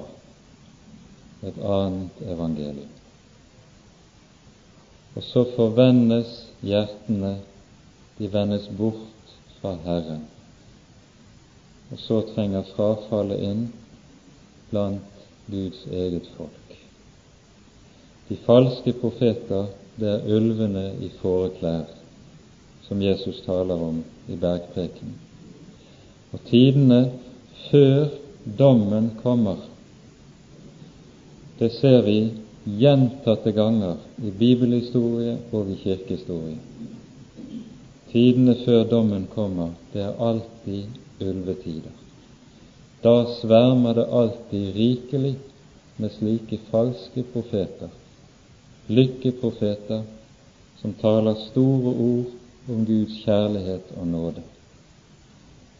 Et annet evangelium. Og så forvendes hjertene, de vendes bort fra Herren. Og så trenger frafallet inn blant Guds eget folk. De falske profeter, det er ulvene i fåreklær, som Jesus taler om i bergprekenen. Og tidene før dommen kommer, det ser vi gjentatte ganger i bibelhistorie og i kirkehistorie. Tidene før dommen kommer, det er alltid ulvetider. Da svermer det alltid rikelig med slike falske profeter, lykkeprofeter, som taler store ord om Guds kjærlighet og nåde,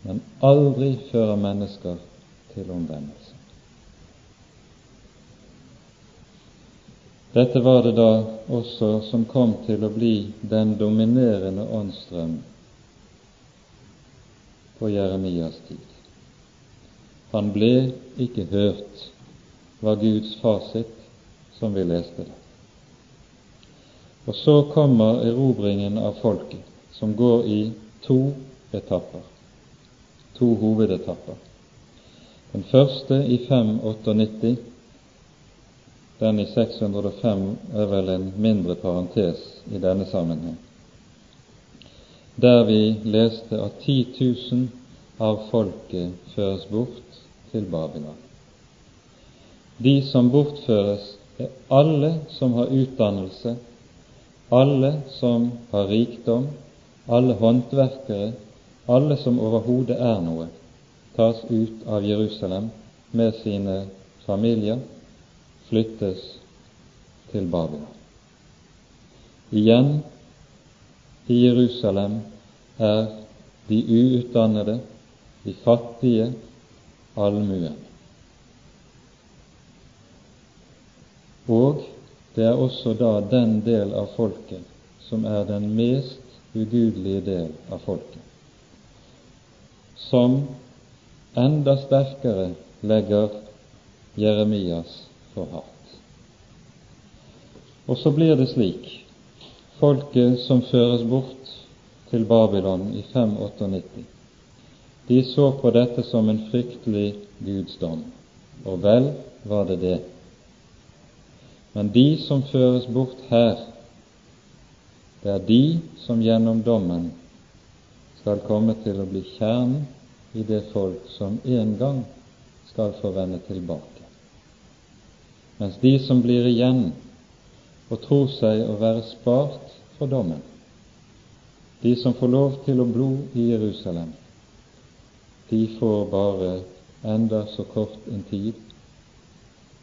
men aldri fører mennesker til omvendelse. Dette var det da også som kom til å bli den dominerende åndsstrøm på Jeremias tid. Han ble ikke hørt, var Guds fasit, som vi leste det. Og så kommer erobringen av folket, som går i to etapper, to hovedetapper. Den første i 598, den i 605 er vel en mindre parentes i denne sammenheng, der vi leste at 10 000 av folket føres bort til Babylon. De som bortføres, er alle som har utdannelse, alle som har rikdom, alle håndverkere, alle som overhodet er noe, tas ut av Jerusalem med sine familier, flyttes til Babylon. Igjen i Jerusalem er de uutdannede, de fattige, allmuen. Og det er også da den del av folket som er den mest ugudelige del av folket, som enda sterkere legger Jeremias for hardt. Og så blir det slik folket som føres bort til Babylon i 598, de så på dette som en fryktelig gudsdom, og vel var det det. Men de som føres bort her, det er de som gjennom dommen skal komme til å bli kjernen i det folk som en gang skal få vende tilbake. Mens de som blir igjen og tror seg å være spart for dommen, de som får lov til å blo i Jerusalem, de får bare enda så kort en tid.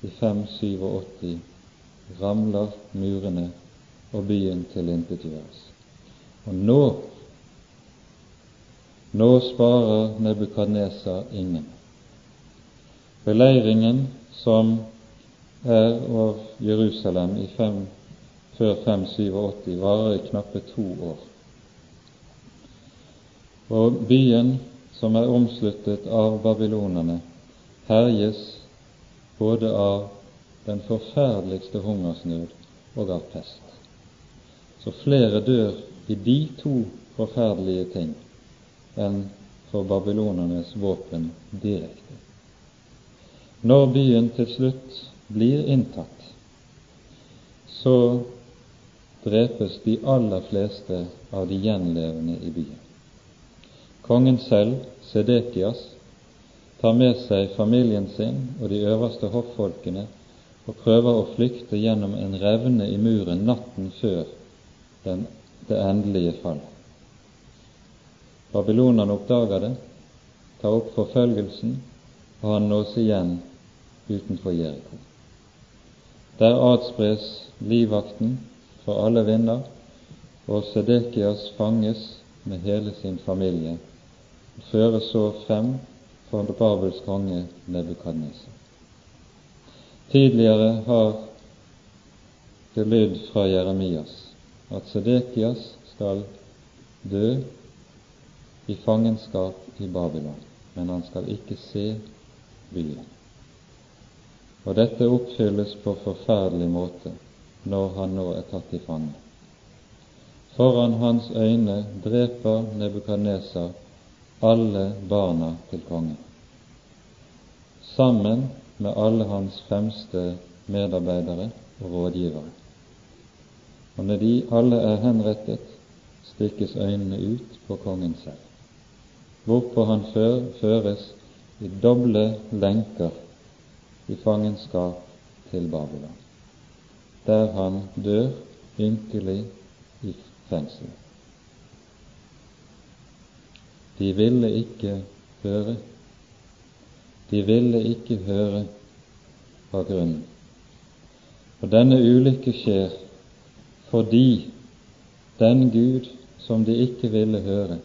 I 587 ramler murene, og byen tilintetgjøres. Og nå nå sparer Nebukadnesar ingen. Beleiringen som er av Jerusalem i fem, før 587 varer i knappe to år. Og byen, som er omsluttet av babylonerne, herjes både av den forferdeligste hungersnød og av pest. Så flere dør i de to forferdelige ting enn for babylonernes våpen direkte. Når byen til slutt blir inntatt, så drepes de aller fleste av de gjenlevende i byen. Kongen selv, Sedekias, tar med seg familien sin og de øverste hoffolkene og prøver å flykte gjennom en revne i muren natten før den, det endelige fall. Babylonerne oppdager det, tar opp forfølgelsen, og han nås igjen utenfor Jeriko. Der adspres livvakten for alle vinder, og Sedekias fanges med hele sin familie og føres så frem for Babels konge Nebukadnesa. Tidligere har det lydd fra Jeremias at Sedekias skal dø i fangenskap i Babylon, men han skal ikke se byen. Og dette oppfylles på forferdelig måte når han nå er tatt i fange. Foran hans øyne dreper Nebukadnesar alle barna til kongen, sammen med alle hans fremste medarbeidere og rådgivere. Og når de alle er henrettet, stikkes øynene ut på kongen selv, hvorpå han føres i doble lenker i fangenskap til Babylon, der han dør ynkelig i fengsel. De ville ikke høre. De ville ikke høre av grunnen. Og denne ulykke skjer fordi den Gud som de ikke ville høre,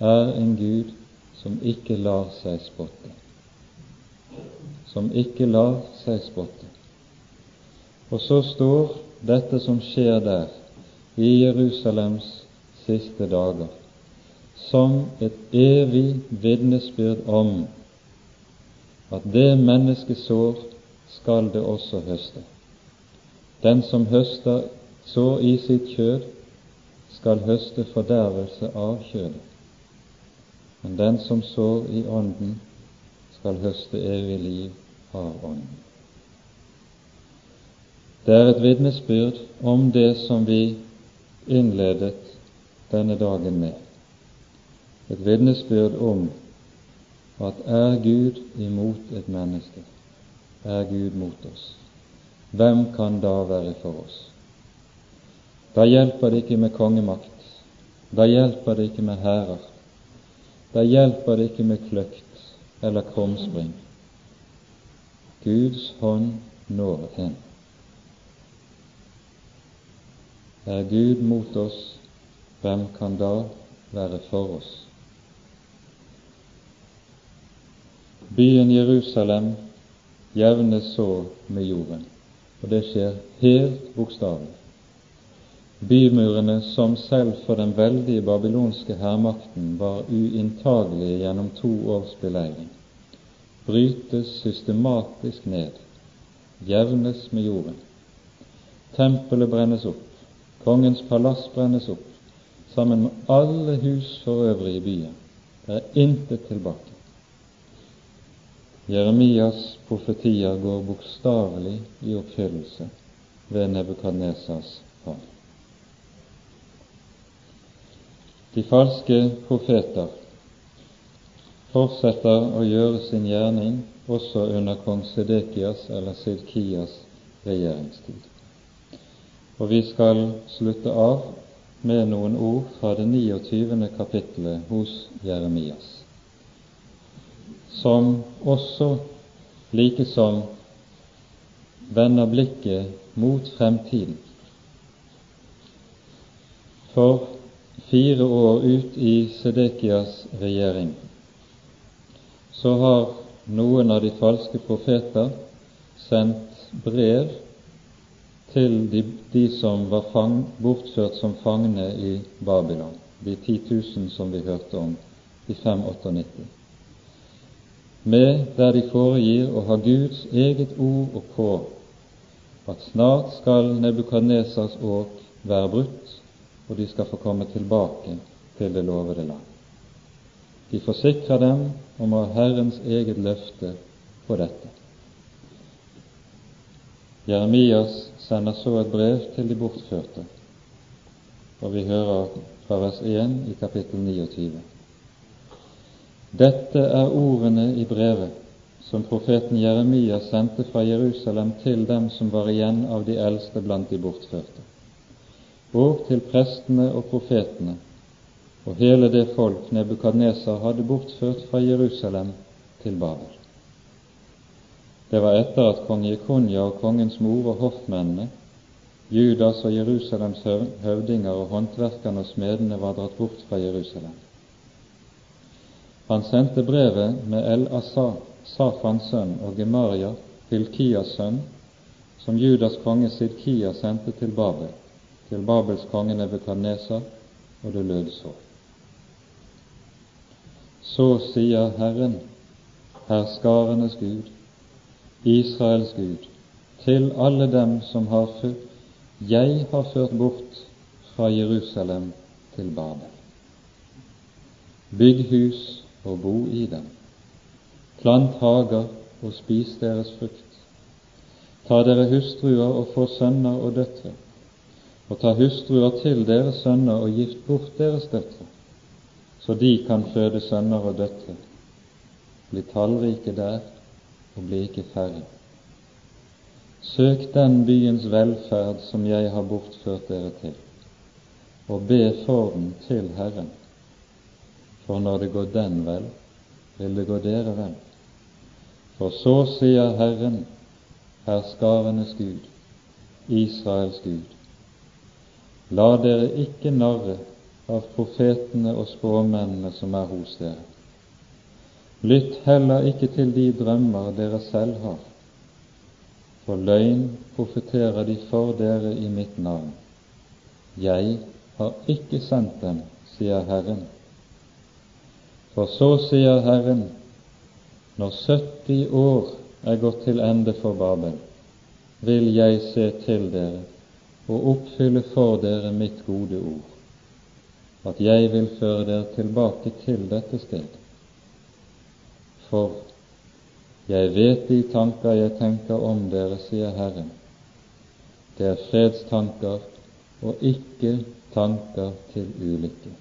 er en Gud som ikke lar seg spotte. Som ikke lar seg spotte. Og så står dette som skjer der, i Jerusalems siste dager, som et evig vitnesbyrd om at det mennesket sår, skal det også høste. Den som høster sår i sitt kjød, skal høste fordervelse av kjødet. Men den som sår i Ånden, skal høste evig liv av Ånden. Det er et vitnesbyrd om det som vi innledet denne dagen med. Et vitnesbyrd om at er Gud imot et menneske, er Gud mot oss. Hvem kan da være for oss? Da hjelper det ikke med kongemakt. Da hjelper det ikke med hærer. Da hjelper det ikke med kløkt eller krumspring. Guds hånd når hen. Er Gud mot oss, hvem kan da være for oss? Byen Jerusalem jevnes så med jorden, og det skjer helt bokstavelig. Bymurene, som selv for den veldige babylonske hærmakten var uinntagelige gjennom to års beleiring, brytes systematisk ned, jevnes med jorden. Tempelet brennes opp, kongens palass brennes opp, sammen med alle hus for øvrig i byen. Det er intet tilbake. Jeremias profetier går bokstavelig i oppfyllelse ved Nebukadnesas hånd. De falske profeter fortsetter å gjøre sin gjerning også under kong Sedekias eller Sidkias regjeringstid. Og vi skal slutte av med noen ord fra det 29. kapittelet hos Jeremias, som også likesom vender blikket mot fremtiden. For fire år ut i Sedekias regjering, så har noen av de falske profeter sendt brev til de, de som var fang, bortført som fangne i Babylon, de 10 000 som vi hørte om i 598, med der de foregir å ha Guds eget ord og på at snart skal Nebukadnesars åk være brutt, og de skal få komme tilbake til det lovede land. De forsikrer dem om å ha Herrens eget løfte på dette. Jeremias sender så et brev til de bortførte, og vi hører fra vers 1 i kapittel 29. Dette er ordene i brevet som profeten Jeremia sendte fra Jerusalem til dem som var igjen av de eldste blant de bortførte og til prestene og profetene og hele det folk Nebukadnesar hadde bortført fra Jerusalem til Babel. Det var etter at kong Jekonja og kongens mor og hoffmennene, Judas og Jerusalems høvdinger og håndverkerne og smedene var dratt bort fra Jerusalem. Han sendte brevet med El-Asa, Safans sønn, og Gemaria, Hilkias sønn, som Judas konge Sidkia sendte til Babel til Babels konge Nebukadnesar, og det lød så. Så sier Herren, herskarenes Gud, Israels Gud, til alle dem som har ført Jeg har ført bort fra Jerusalem til Babel. Bygg hus og bo i dem. Plant hager og spis deres frukt. Ta dere hustruer og få sønner og døtre, og ta hustruer til deres sønner og gift bort deres døtre, så de kan føde sønner og døtre. Bli tallrike der og bli ikke færre. Søk den byens velferd som jeg har bortført dere til, og be for den til Herren. For når det går den vel, vil det gå dere vel. For så sier Herren, herskarenes Gud, Israels Gud, la dere ikke narre av profetene og spåmennene som er hos dere. Lytt heller ikke til de drømmer dere selv har, for løgn profeterer de for dere i mitt navn. Jeg har ikke sendt dem, sier Herren. For så sier Herren, når 70 år er gått til ende for Babel, vil jeg se til dere og oppfylle for dere mitt gode ord, at jeg vil føre dere tilbake til dette sted. For jeg vet de tanker jeg tenker om dere, sier Herren. Det er fredstanker og ikke tanker til ulykke.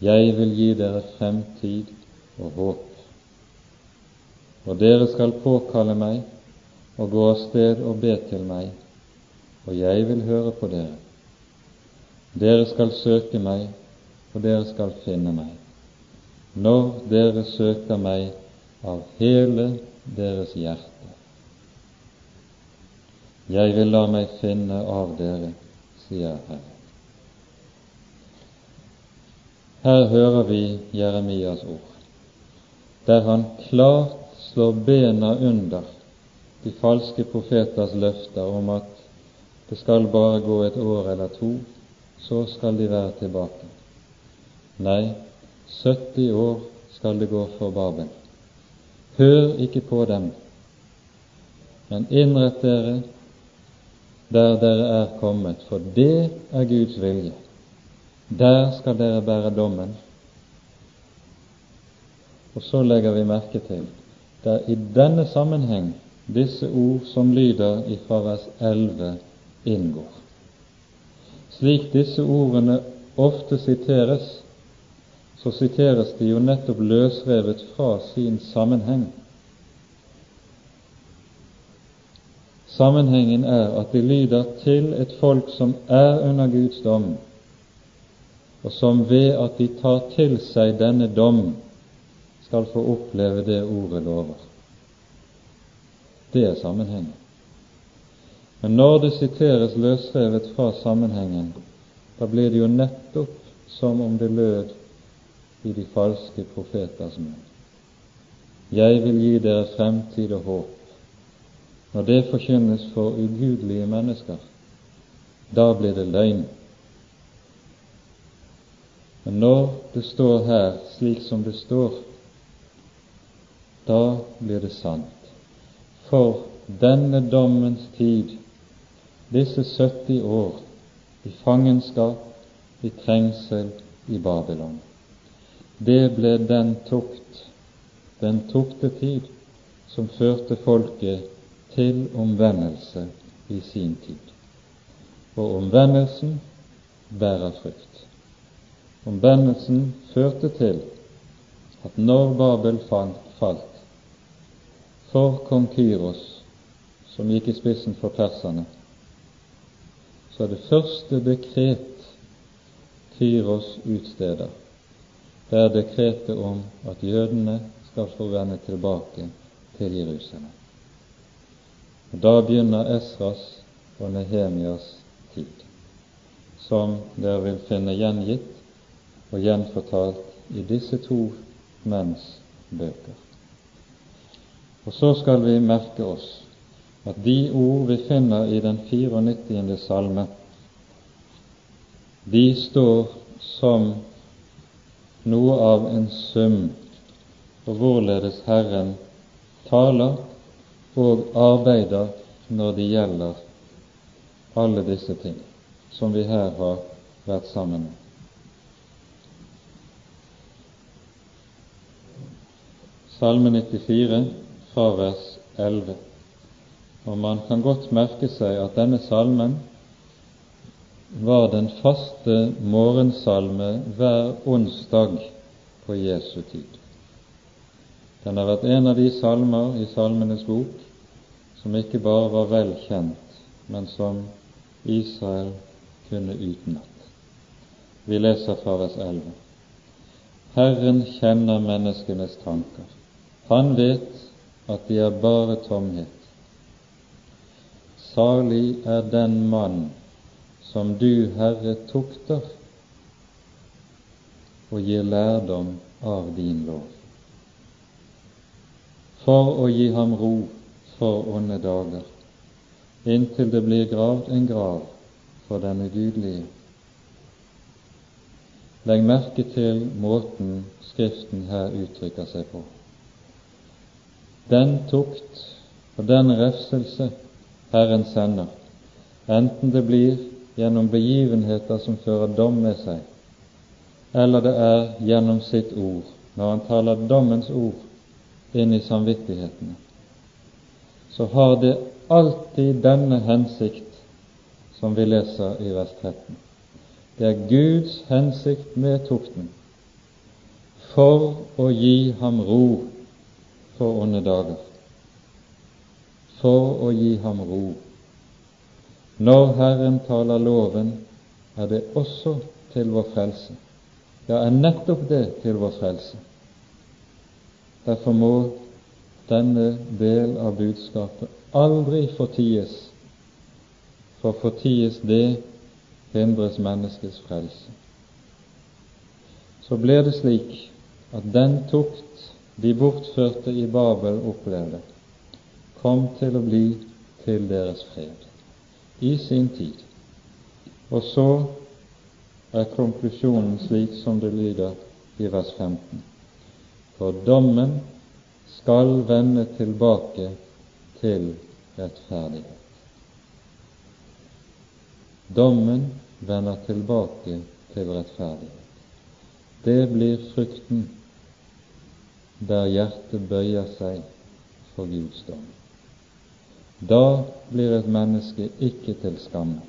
Jeg vil gi dere fremtid og håp og dere skal påkalle meg og gå av sted og be til meg, og jeg vil høre på dere. Dere skal søke meg, og dere skal finne meg, når dere søker meg av hele deres hjerte. Jeg vil la meg finne av dere, sier Herren. Her hører vi Jeremias ord, der han klart slår bena under de falske profeters løfter om at det skal bare gå et år eller to, så skal de være tilbake. Nei, 70 år skal det gå for Babel. Hør ikke på dem, men innrett dere der dere er kommet, for det er Guds vilje. Der skal dere bære dommen. Og så legger vi merke til det er i denne sammenheng disse ord som lyder i vers 11, inngår. Slik disse ordene ofte siteres, så siteres de jo nettopp løsrevet fra sin sammenheng. Sammenhengen er at de lyder til et folk som er under Guds dom, og som ved at de tar til seg denne dom, skal få oppleve det ordet lover. Det er sammenhengen. Men når det siteres løsrevet fra sammenhengen, da blir det jo nettopp som om det lød i de falske profeters munn. Jeg vil gi dere fremtid og håp. Når det forkynnes for ugudelige mennesker, da blir det løgn. Men når det står her slik som det står, da blir det sant. For denne dommens tid, disse 70 år i fangenskap, i trengsel i Babylon, det ble den tukt, den tuktetid, som førte folket til omvendelse i sin tid. Og omvendelsen bærer frukt. Omvendelsen førte til at når Babel falt, for kong Kyros, som gikk i spissen for perserne, så er det første dekret Kyros utsteder, det er dekretet om at jødene skal få vende tilbake til Jerusalem. Og Da begynner Esras og Nehemias tid, som dere vil finne gjengitt og gjenfortalt i disse to menns bøker. Og så skal vi merke oss at de ord vi finner i den 94. salme, de står som noe av en sum og hvorledes Herren taler og arbeider når det gjelder alle disse ting som vi her har vært sammen om. Salme 94 fra vers 11. Og man kan godt merke seg at denne salmen var den faste morgensalme hver onsdag på Jesu tid. Den har vært en av de salmer i Salmenes bok som ikke bare var vel kjent, men som Israel kunne utenat. Vi leser fra vers 11. Herren kjenner menneskenes tanker. Han vet at de er bare tomhet. Salig er den mann som du, Herre, tukter og gir lærdom av din lov for å gi ham ro for onde dager, inntil det blir gravd en grav for den ugudelige. Legg merke til måten Skriften her uttrykker seg på. Den tukt og den refselse Herren sender, enten det blir gjennom begivenheter som fører dom med seg, eller det er gjennom sitt ord, når han taler dommens ord inn i samvittighetene, så har det alltid denne hensikt som vi leser i vers 13. Det er Guds hensikt med tukten for å gi ham ro for onde dager. For å gi ham ro. Når Herren taler loven, er det også til vår frelse. Ja, er nettopp det til vår frelse. Derfor må denne del av budskapet aldri forties, for forties det hindres menneskets frelse. Så ble det slik at den tukt de bortførte i Babel opplevde, kom til å bli til deres fred i sin tid. Og så er konklusjonen slik som det lyder i vers 15 for dommen skal vende tilbake til rettferdighet. Dommen vender tilbake til rettferdighet. Det blir frykten der hjertet bøyer seg for Guds dom. Da blir et menneske ikke til skamme.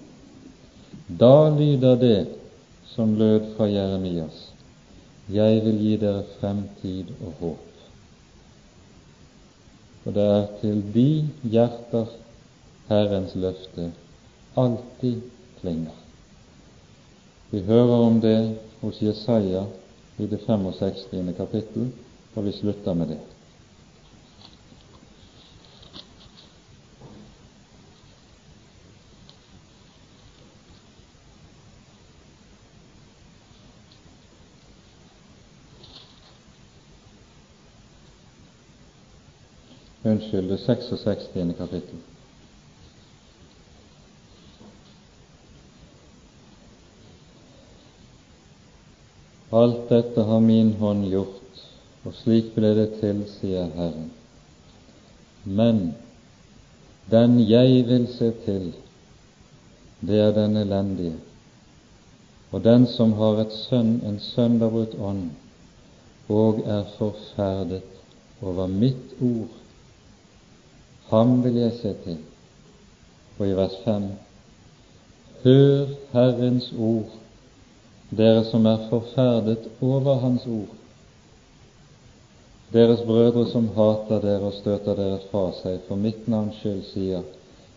Da lyder det som lød fra Jeremias jeg vil gi dere fremtid og håp. Og det er til de hjerter Herrens løfte alltid klinger. Vi hører om det hos Jesaja i det 65. kapittel, og vi slutter med det. Unnskyld, det 66. kapittel. Alt dette har min hånd gjort, og slik ble det til, sier Herren. Men den jeg vil se til, det er den elendige, og den som har et sønn, en sønderbrutt ånd, og er forferdet over mitt ord Ham vil jeg se til. Og i vers 5.: Hør Herrens ord, dere som er forferdet over Hans ord. Deres brødre som hater dere og støter dere fra seg for mitt navns skyld, sier,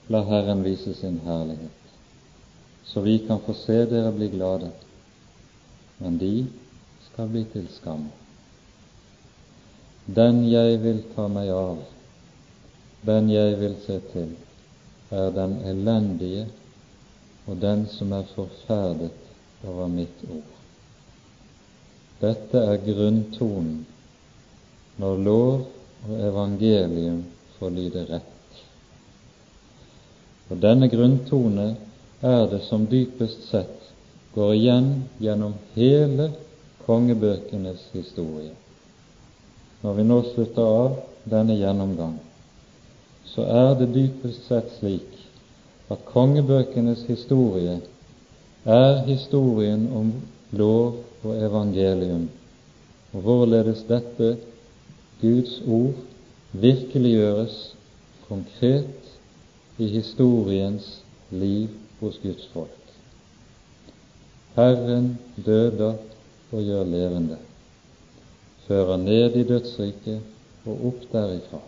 la Herren vise sin herlighet, så vi kan få se dere bli glade. Men de skal bli til skam. Den jeg vil ta meg av, den jeg vil se til, er den elendige og den som er forferdet over mitt ord. Dette er grunntonen når lov og evangelium får lyde rett. Og denne grunntone er det som dypest sett går igjen gjennom hele kongebøkenes historie. når vi nå slutter av denne gjennomgang, så er det dypest sett slik at kongebøkenes historie er historien om lov og evangelium, og hvorledes dette Guds ord virkeliggjøres konkret i historiens liv hos Guds folk. Herren døder og gjør levende, fører ned i dødsriket og opp derifra.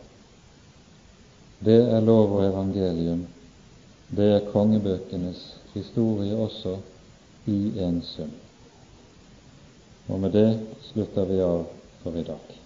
Det er lov og evangelium. Det er kongebøkenes historie også i en sum. Og med det slutter vi av for i dag.